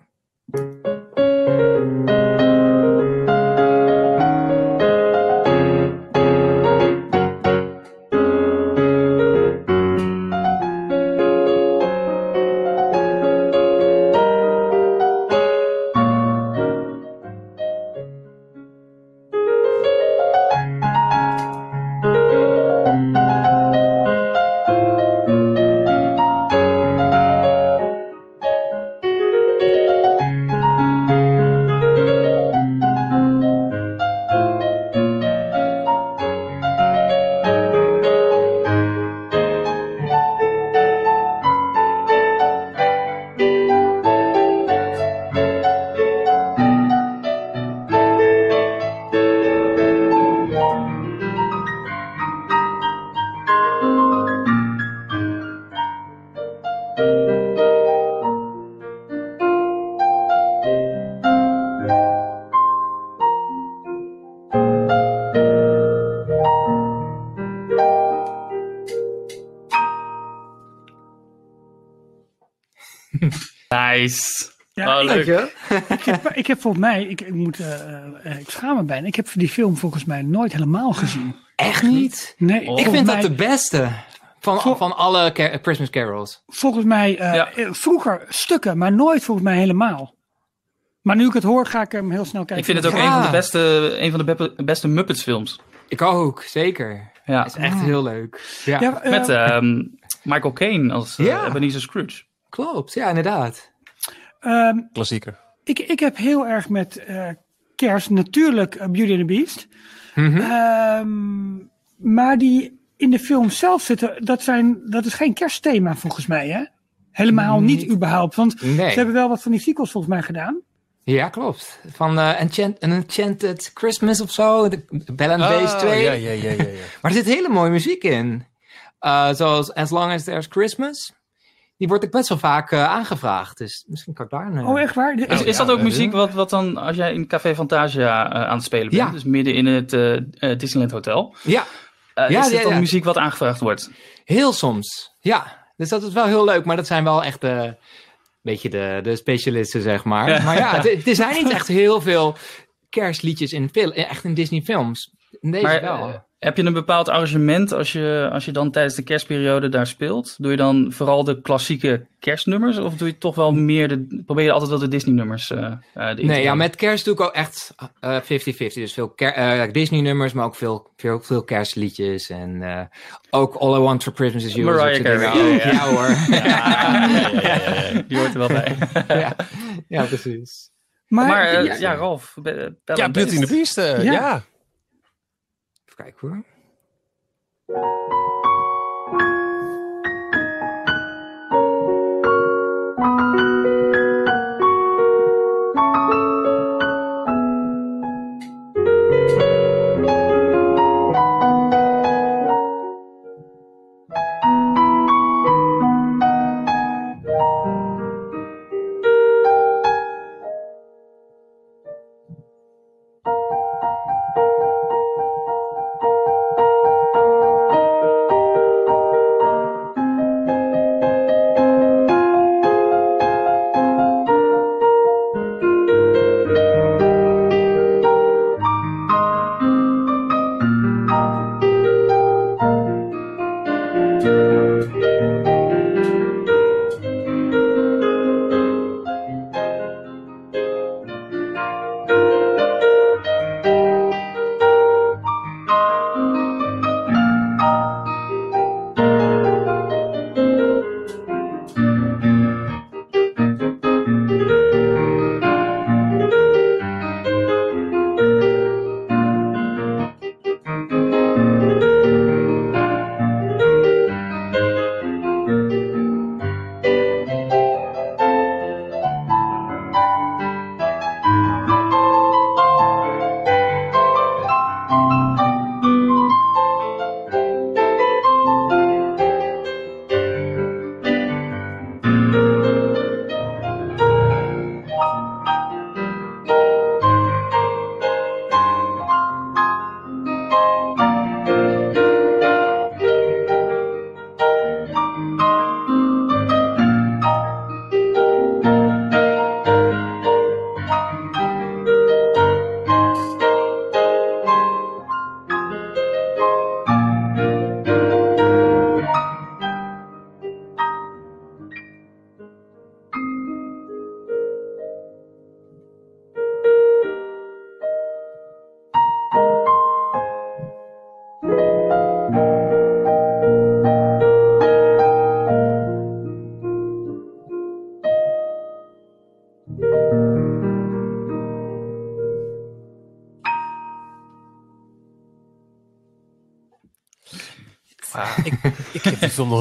Nice. Ja, oh, ik- leuk. Ik heb, ik heb volgens mij, ik, ik, moet, eh, eh, ik schaam me bijna, ik heb die film volgens mij nooit helemaal gezien. Echt niet? Nee, Ik vind mij, dat de beste van, Vol- van alle Car- Christmas carols. volgens mij eh, Ja. vroeger stukken, maar nooit volgens mij helemaal. Maar nu ik het hoor, ga ik hem heel snel kijken. Ik vind het ook Ja. een van de beste, een van de be- beste Muppets films. Ik ook, zeker. Ja. Het is echt heel leuk. Ja, Ja, Met ehm, Michael Caine als eh, Ja. Ebenezer Scrooge. klopt. Ja, inderdaad. Ehm, Klassieker. ik, ik heb heel erg met eh, kerst natuurlijk eh, Beauty and the Beast. Mhm. Ehm, maar die in de film zelf zitten, dat, zijn, dat is geen kerstthema volgens mij, hè? Helemaal niet, Niet. überhaupt. Want Nee. ze hebben wel wat van die sequels volgens mij gedaan. Ja, klopt. Van eh, Enchant, An Enchanted Christmas of zo. De Bell and Bass Ah, 2. Ja, ja, ja, ja, ja. Maar er zit hele mooie muziek in. Zoals As Long As There's Christmas. Die wordt ook best wel vaak eh, aangevraagd. Dus misschien kan ik daar een... Oh, echt waar? De- Is, dat ook eh, muziek wat, wat dan, als jij in Café Fantasia eh, aan het spelen bent, Ja. dus midden in het eh, eh, Disneyland Hotel, Ja, eh, Ja, is ja, dan ja. muziek wat aangevraagd wordt? heel soms. Ja, dus dat is wel heel leuk. Maar dat zijn wel echt de, beetje de, de specialisten, zeg maar. Ja. Maar ja, het- er zijn niet echt heel veel kerstliedjes in, fil- echt in Disney films. In deze Maar wel. Eh, heb je een bepaald arrangement als je, als je dan tijdens de kerstperiode daar speelt? Doe je dan vooral de klassieke kerstnummers of doe je toch wel meer de, probeer je altijd wel de Disney nummers eh eh, erin te Nee, ja, met kerst doe ik ook echt eh, 50-50. dus veel eh, Disney-nummers, maar ook veel, veel, veel kerstliedjes. En eh, ook All I Want for Christmas is You. Mariah Carey, Ja, ja, ja. ja hoor. Die hoort er wel bij. ja, ja, precies. maar, maar eh, ja, ja, Ralf. Ja, Beauty and the Beast. Eh, Ja. Even kijken hoor.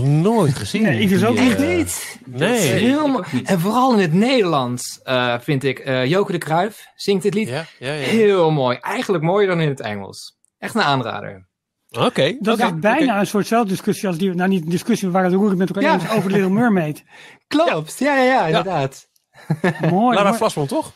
Nog nooit gezien. Nee, ik dus ook eh, niet. Nee. Niet. en vooral in het Nederlands eh, vind ik eh Joke de Kruif zingt dit lied Ja, ja, ja. heel mooi. Eigenlijk mooier dan in het Engels. Echt een aanrader. Oké. Dat is bijna een soortzelfde discussie als die, nou niet een discussie, we waren het roerend met elkaar Ja. eens over Little Mermaid. Klopt, ja, ja, ja, inderdaad. Mooi. Lara. Vlasman, toch?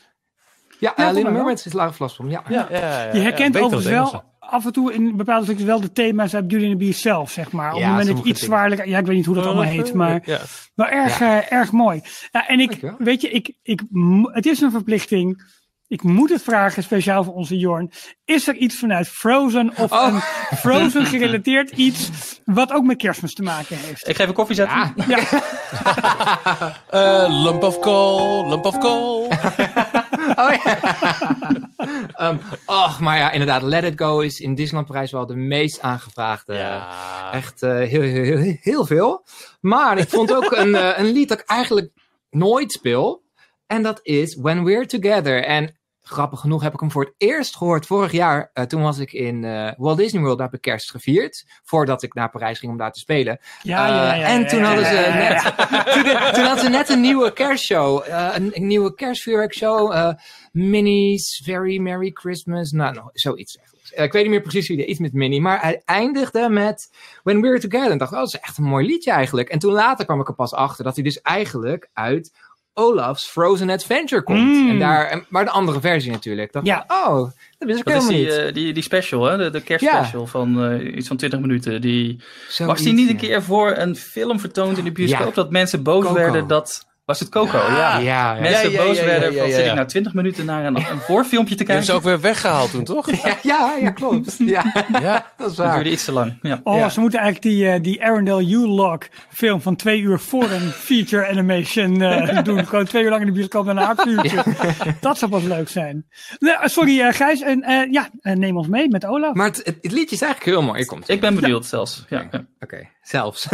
Ja, Ja, uh, Little. Mermaid is Lara Vlasman, ja. Ja, ja, ja, Je herkent overigens wel af en toe in bepaalde stukjes wel de thema's uit Beauty and the Beast zelf, zeg maar. Op het Ja, moment dat je sommige iets zwaarlijker, ja, ik weet niet hoe dat allemaal heet, maar Ja. wel erg, eh, erg mooi. Ja, en ik, Dankjewel. weet je, ik, ik, het is een verplichting. Ik moet het vragen, speciaal voor onze Jorn. Is er iets vanuit Frozen of Oh. een Frozen gerelateerd iets wat ook met kerstmis te maken heeft? Ik geef een koffie zetten. Ja. Eh, lump of coal, lump of coal. Oh ja. Ehm, och, maar ja, inderdaad, Let It Go is in Disneyland Parijs wel de meest aangevraagde. Ja. Echt eh, heel, heel, heel, heel veel. Maar ik vond ook een, eh, een lied dat ik eigenlijk nooit speel. En dat is When We're Together. En grappig genoeg heb ik hem voor het eerst gehoord vorig jaar. Eh, toen was ik in eh, Walt Disney World, daar heb ik kerst gevierd. Voordat ik naar Parijs ging om daar te spelen. Ja, Eh, ja, en toen hadden ze net, toen, toen hadden ze net een nieuwe kerstshow. een, een nieuwe kerstvuurwerkshow. Minnie's Very Merry Christmas. Nou, nou zoiets. Eh, ik weet niet meer precies wie de iets met Minnie. Maar hij eindigde met When We're Together. En dacht, oh, dat is echt een mooi liedje eigenlijk. En toen later kwam ik er pas achter dat hij dus eigenlijk uit Olaf's Frozen Adventure komt. Mm. En daar, en- maar de andere versie natuurlijk. Dacht Ja. ik, oh, dat wist ik Dat is helemaal die, niet. eh, die, die special, hè? De, de kerstspecial van eh, iets van 20 minuten. Die, was die niet een keer voor een film vertoond in de bioscoop? Ja. Dat mensen boos Coco. werden dat... Was het Coco? Ja. Ja, ja. Mensen Ja, ja, boos werden ja, van ja, zit ik nou 20 minuten naar een, een voorfilmpje te kijken? ze ook weer weggehaald toen, toch? Ja, ja, ja, klopt. Ja, Ja. dat is Dat waar. duurde iets te lang. Ja. Oh, Ja. ze moeten eigenlijk die, eh, die Arendelle U-Log film van twee uur voor een feature animation eh, doen. Gewoon twee uur lang in de bioscoop en een half uurtje. Dat zou pas leuk zijn. Nee, eh, sorry eh, Gijs, en, eh, ja, neem ons mee met Olaf. Maar het, het, liedje is eigenlijk heel mooi. Komt Ik ben benieuwd zelfs. Ja. ja. Oké, zelfs.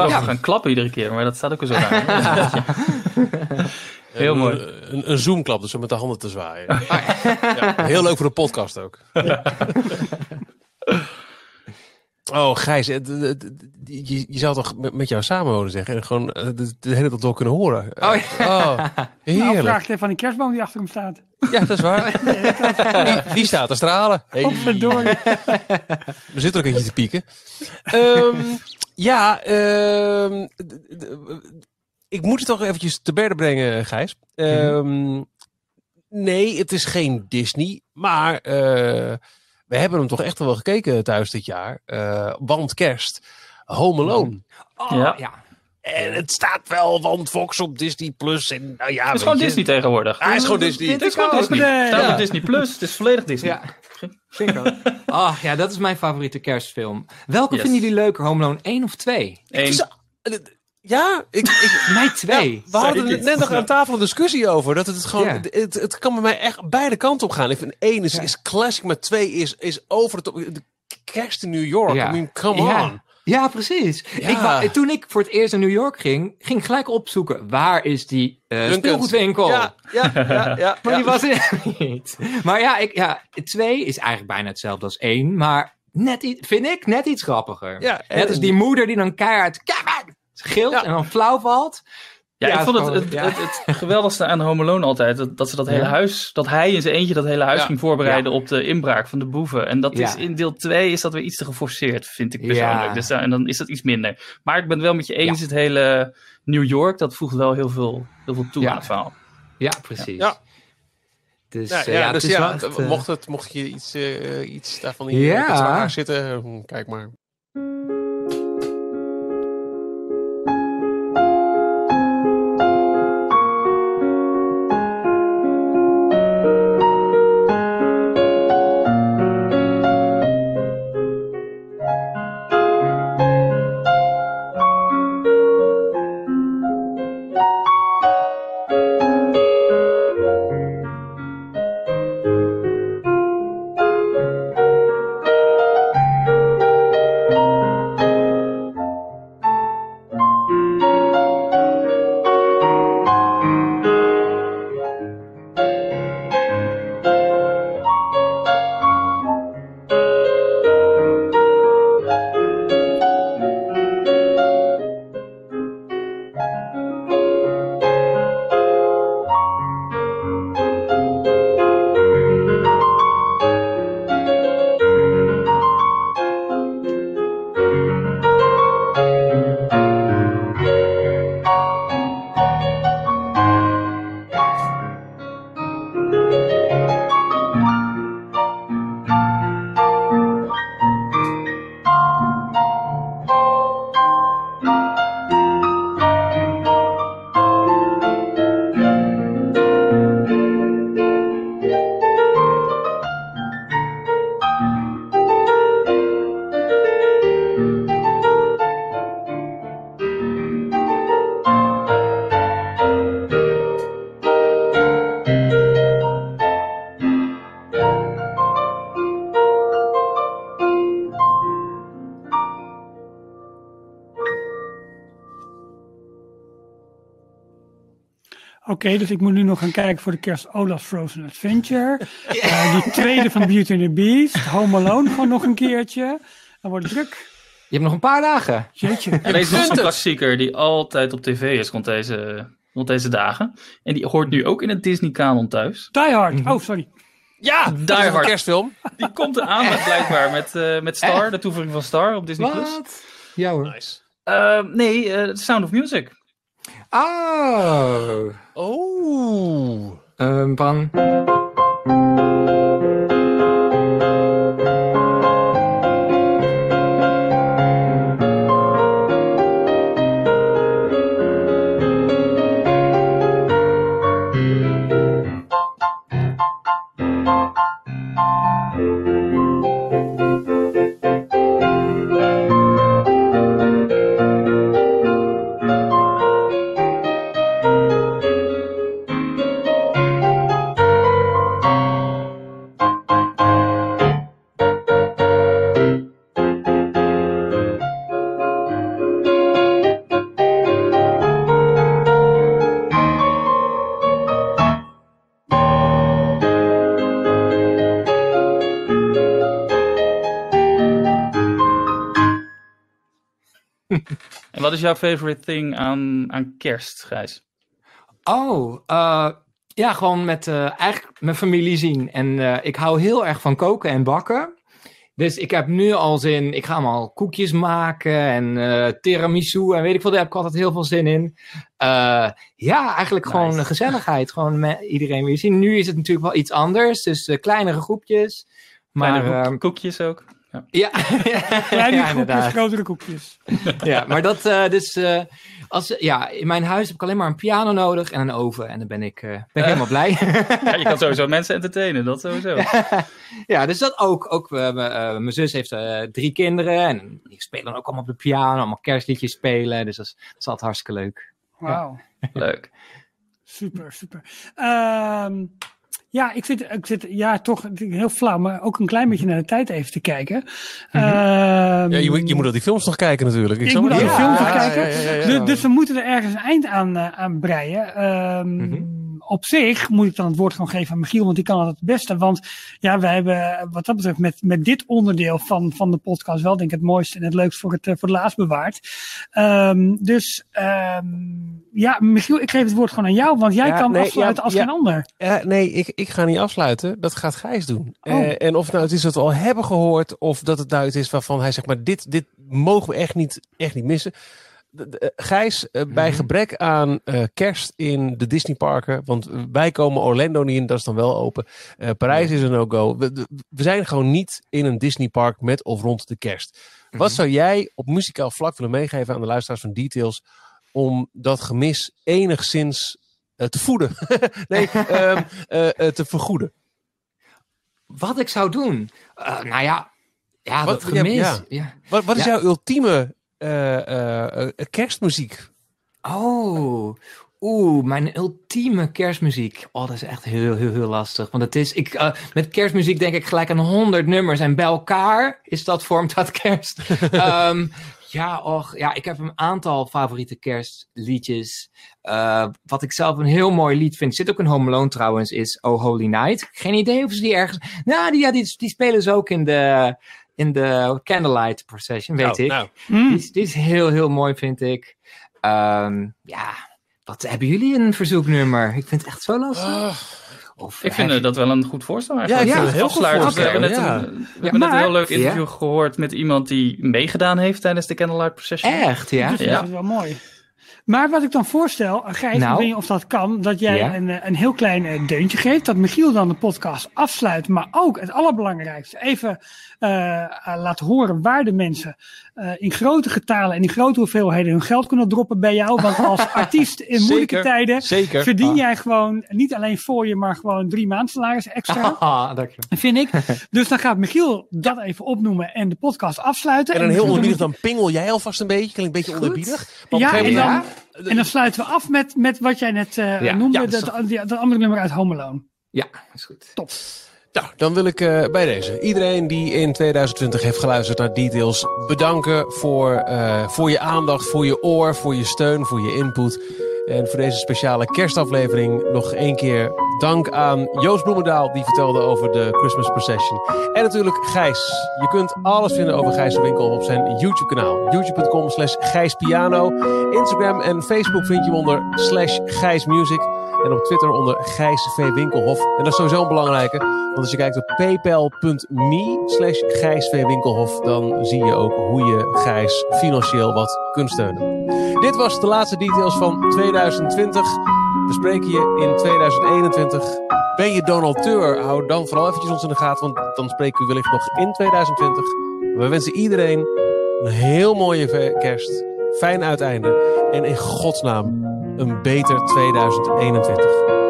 Prachtig. Wil Ja. gaan klappen iedere keer, maar dat staat ook weer zo raar. Heel Een- mooi. Een, een zoomklap, dus om met de handen te zwaaien. Ja, heel leuk voor de podcast ook. Oh, Gijs, eh, je, je zou toch met, met jou samenwonen zeggen en gewoon eh, de, de hele dag door kunnen horen. Oh, oh nou, heerlijk. vraag het even aan die kerstboom die achter hem staat. Ja, dat is waar. Die, die staat te stralen. Hey. We zitten ook een beetje te pieken. Ehm, ja, ehm, ik moet het toch eventjes te berden brengen, Gijs. Ehm, Nee, het is geen Disney, maar eh, we hebben hem toch echt wel gekeken thuis dit jaar. Eh, want kerst, Home Alone. Oh, Ja. ja. En het staat wel, want Fox op Disney Plus. En, nou ja, Het is gewoon je. Disney tegenwoordig. Hij is gewoon Disney. Het is gewoon. Disney. Het staat Ja. op Disney Plus. Het is volledig Disney. Ja. Oh, ja, dat is mijn favoriete kerstfilm. Welke Yes. vinden jullie leuker, Home Alone 1 of 2? Eén. Zo- Ja, ik, ik, Mij 2. we hadden het net nog aan tafel een discussie over. Dat het gewoon, Ja. het, het kan bij mij echt beide kanten op gaan. Ik vind één is, Ja. is classic, maar twee is, is over top. De kerst in New York. Ja. I mean, come Ja. on. Ja, precies. Ja. Ik wou- toen ik voor het eerst naar New York ging, ging ik gelijk opzoeken waar is die eh Duncan's. speelgoedwinkel. Ja, ja, ja, ja. Maar ja. die was er niet. Maar ja, ik, ja, twee is eigenlijk bijna hetzelfde als één, maar net iets, vind ik net iets grappiger. Net als die moeder die dan keihard gilt en dan flauw valt. Ja, Ja, ik vond het, het, ja. het, het geweldigste aan Home Alone altijd. Dat, dat ze dat hele huis, dat hij in zijn eentje dat hele huis Ja. ging voorbereiden op de inbraak van de boeven. En dat Ja. is in deel 2 is dat weer iets te geforceerd, vind ik persoonlijk. Ja. Dus, uh, en dan is dat iets minder. Maar ik ben het wel met je eens, het hele New York, dat voegt wel heel veel, heel veel toe Ja. aan het verhaal. Ja, precies. Ja. Dus Ja, ja, ja, het dus ja, echt, eh, mocht, het, mocht je iets, eh, iets daarvan in Ja. zitten, hm, kijk maar. Oké, dus ik moet nu nog gaan kijken voor de kerst Olaf's Frozen Adventure. Eh, die tweede van Beauty and the Beast. Home Alone gewoon nog een keertje. Dan wordt het druk. Je hebt nog een paar dagen. Jeetje. En deze is een klassieker die altijd op tv is rond deze, rond deze dagen. En die hoort nu ook in het Disney-kanon thuis. Die Hard. Oh, sorry. Ja, Die Hard. kerstfilm. Die komt eraan blijkbaar met, eh, met Star, de toevoeging van Star op Disney+. Plus. Wat? Ja hoor. Nice. Eh, nee, eh, The Sound of Music. Oh. Oh. Ehm, van... wat is jouw favorite thing aan, aan kerst, Gijs? Oh, uh, ja, gewoon met uh, eigenlijk mijn familie zien. En uh, ik hou heel erg van koken en bakken. Dus ik heb nu al zin, ik ga allemaal koekjes maken en tiramisu en weet ik veel, daar heb ik altijd heel veel zin in. Ja, eigenlijk nice. gewoon gezelligheid, gewoon met iedereen weer zien. Nu is het natuurlijk wel iets anders, dus kleinere groepjes. Maar, Kleinere koekjes ook. Ja, ja, Kleine ja, koekjes, grotere koekjes. ja, maar dat, uh, dus, uh, als, ja, in mijn huis heb ik alleen maar een piano nodig en een oven. En dan ben ik, uh, ben ik helemaal blij. ja, je kan sowieso mensen entertainen, dat sowieso. ja, dus dat ook. ook mijn zus heeft drie kinderen en die spelen dan ook allemaal op de piano, allemaal kerstliedjes spelen. Dus dat is, dat is altijd hartstikke leuk. Wauw. Ja. Leuk. Super, super. Um, ja, ik zit, ik zit ja, toch heel flauw, maar ook een klein beetje naar de tijd even te kijken. Mm -hmm. uh, ja, je, moet, je moet al die films nog kijken natuurlijk. Ik, ik moet al die ja, films nog kijken. Ja, dus, dus, we moeten er ergens een eind aan, uh, aan breien. Um, mm -hmm. Op zich moet ik dan het woord gewoon geven aan Michiel, want die kan het het beste. Want ja, wij hebben wat dat betreft met, met dit onderdeel van, van de podcast wel denk ik het mooiste en het leukst voor het, voor het laatst bewaard. Um, dus um, ja, Michiel, ik geef het woord gewoon aan jou, want jij ja, kan nee, afsluiten ja, als ja, geen ander. Nee, ik, ik ga niet afsluiten. Dat gaat Gijs doen. Oh. Uh, en of nou het is dat we al hebben gehoord, of dat het nou het is waarvan hij zegt, maar dit, dit mogen we echt niet, echt niet missen. Gijs, uh, bij mm-hmm. gebrek aan uh, kerst in de Disneyparken, want wij komen Orlando niet in, dat is dan wel open. Uh, Parijs is een no-go. We, we, zijn gewoon niet in een Disneypark met of rond de kerst. Mm-hmm. Wat zou jij op muzikaal vlak willen meegeven aan de luisteraars van Details om dat gemis enigszins te voeden? nee, um, te vergoeden? Wat ik zou doen? nou ja, ja, wat, dat gemis. Ja, ja. Wat, wat is jouw ultieme kerstmuziek. Oh, oeh, mijn ultieme kerstmuziek. Oh, dat is echt heel, heel, heel lastig. Want het is, ik, uh, met kerstmuziek denk ik gelijk aan honderd nummers. En bij elkaar is dat, vormt dat kerst. um, ja, och, ja, ik heb een aantal favoriete kerstliedjes. Uh, wat ik zelf een heel mooi lied vind, zit ook in Home Alone trouwens, is Oh Holy Night. Geen idee of ze die ergens... Nou, die, ja, die, die spelen ze ook in de in de Candlelight Procession, weet nou, ik. Nou. Die, is, die, is heel, heel mooi, vind ik. Um, ja, wat hebben jullie een verzoeknummer? Ik vind het echt zo lastig. Uh, of, ik vind je... dat wel een goed voorstel eigenlijk. Ja, heel goed voorstel. We hebben net, ja. een, we ja, hebben net een heel leuk interview gehoord met iemand die meegedaan heeft tijdens de Candlelight Procession. Echt, ja? Dus dat is wel mooi. Maar wat ik dan voorstel, Gijs, nou, weet je of dat kan, dat jij ja. een, een heel klein deuntje geeft, dat Michiel dan de podcast afsluit, maar ook het allerbelangrijkste, even uh, laten horen waar de mensen uh, in grote getalen en in grote hoeveelheden hun geld kunnen droppen bij jou. Want als artiest in moeilijke zeker, tijden zeker. verdien ah. jij gewoon niet alleen voor je, maar gewoon drie maanden salaris extra. Ah, dank je. Vind ik. Dus dan gaat Michiel dat even opnoemen en de podcast afsluiten. En dan heel onderbiedig, dan pingel jij alvast een beetje. Klinkt een beetje onderbiedig. Ja, en dan, ja. En dan sluiten we af met, met wat jij net uh, ja, noemde, ja, dat, dat, dat andere nummer uit Home Alone. Ja, is goed. Top. Nou, dan wil ik uh, bij deze iedereen die in 2020 heeft geluisterd naar Details bedanken voor, uh, voor je aandacht, voor je oor, voor je steun, voor je input. En voor deze speciale kerstaflevering nog één keer dank aan Joost Bloemendaal, die vertelde over de Christmas Procession. En natuurlijk Gijs. Je kunt alles vinden over Gijs de Winkel op zijn YouTube-kanaal. youtube.com slash gijspiano. Instagram en Facebook vind je onder slash gijsmusic. En op Twitter onder Gijs V. Winkelhof. En dat is sowieso een belangrijke. Want als je kijkt op paypal.me slash Gijs V. Winkelhof. Dan zie je ook hoe je Gijs financieel wat kunt steunen. Dit was de laatste details van 2020. We spreken je in 2021. Ben je donateur? Hou dan vooral eventjes ons in de gaten. Want dan spreken we wellicht nog in 2020. We wensen iedereen een heel mooie kerst. Fijn uiteinde. En in godsnaam een beter 2021.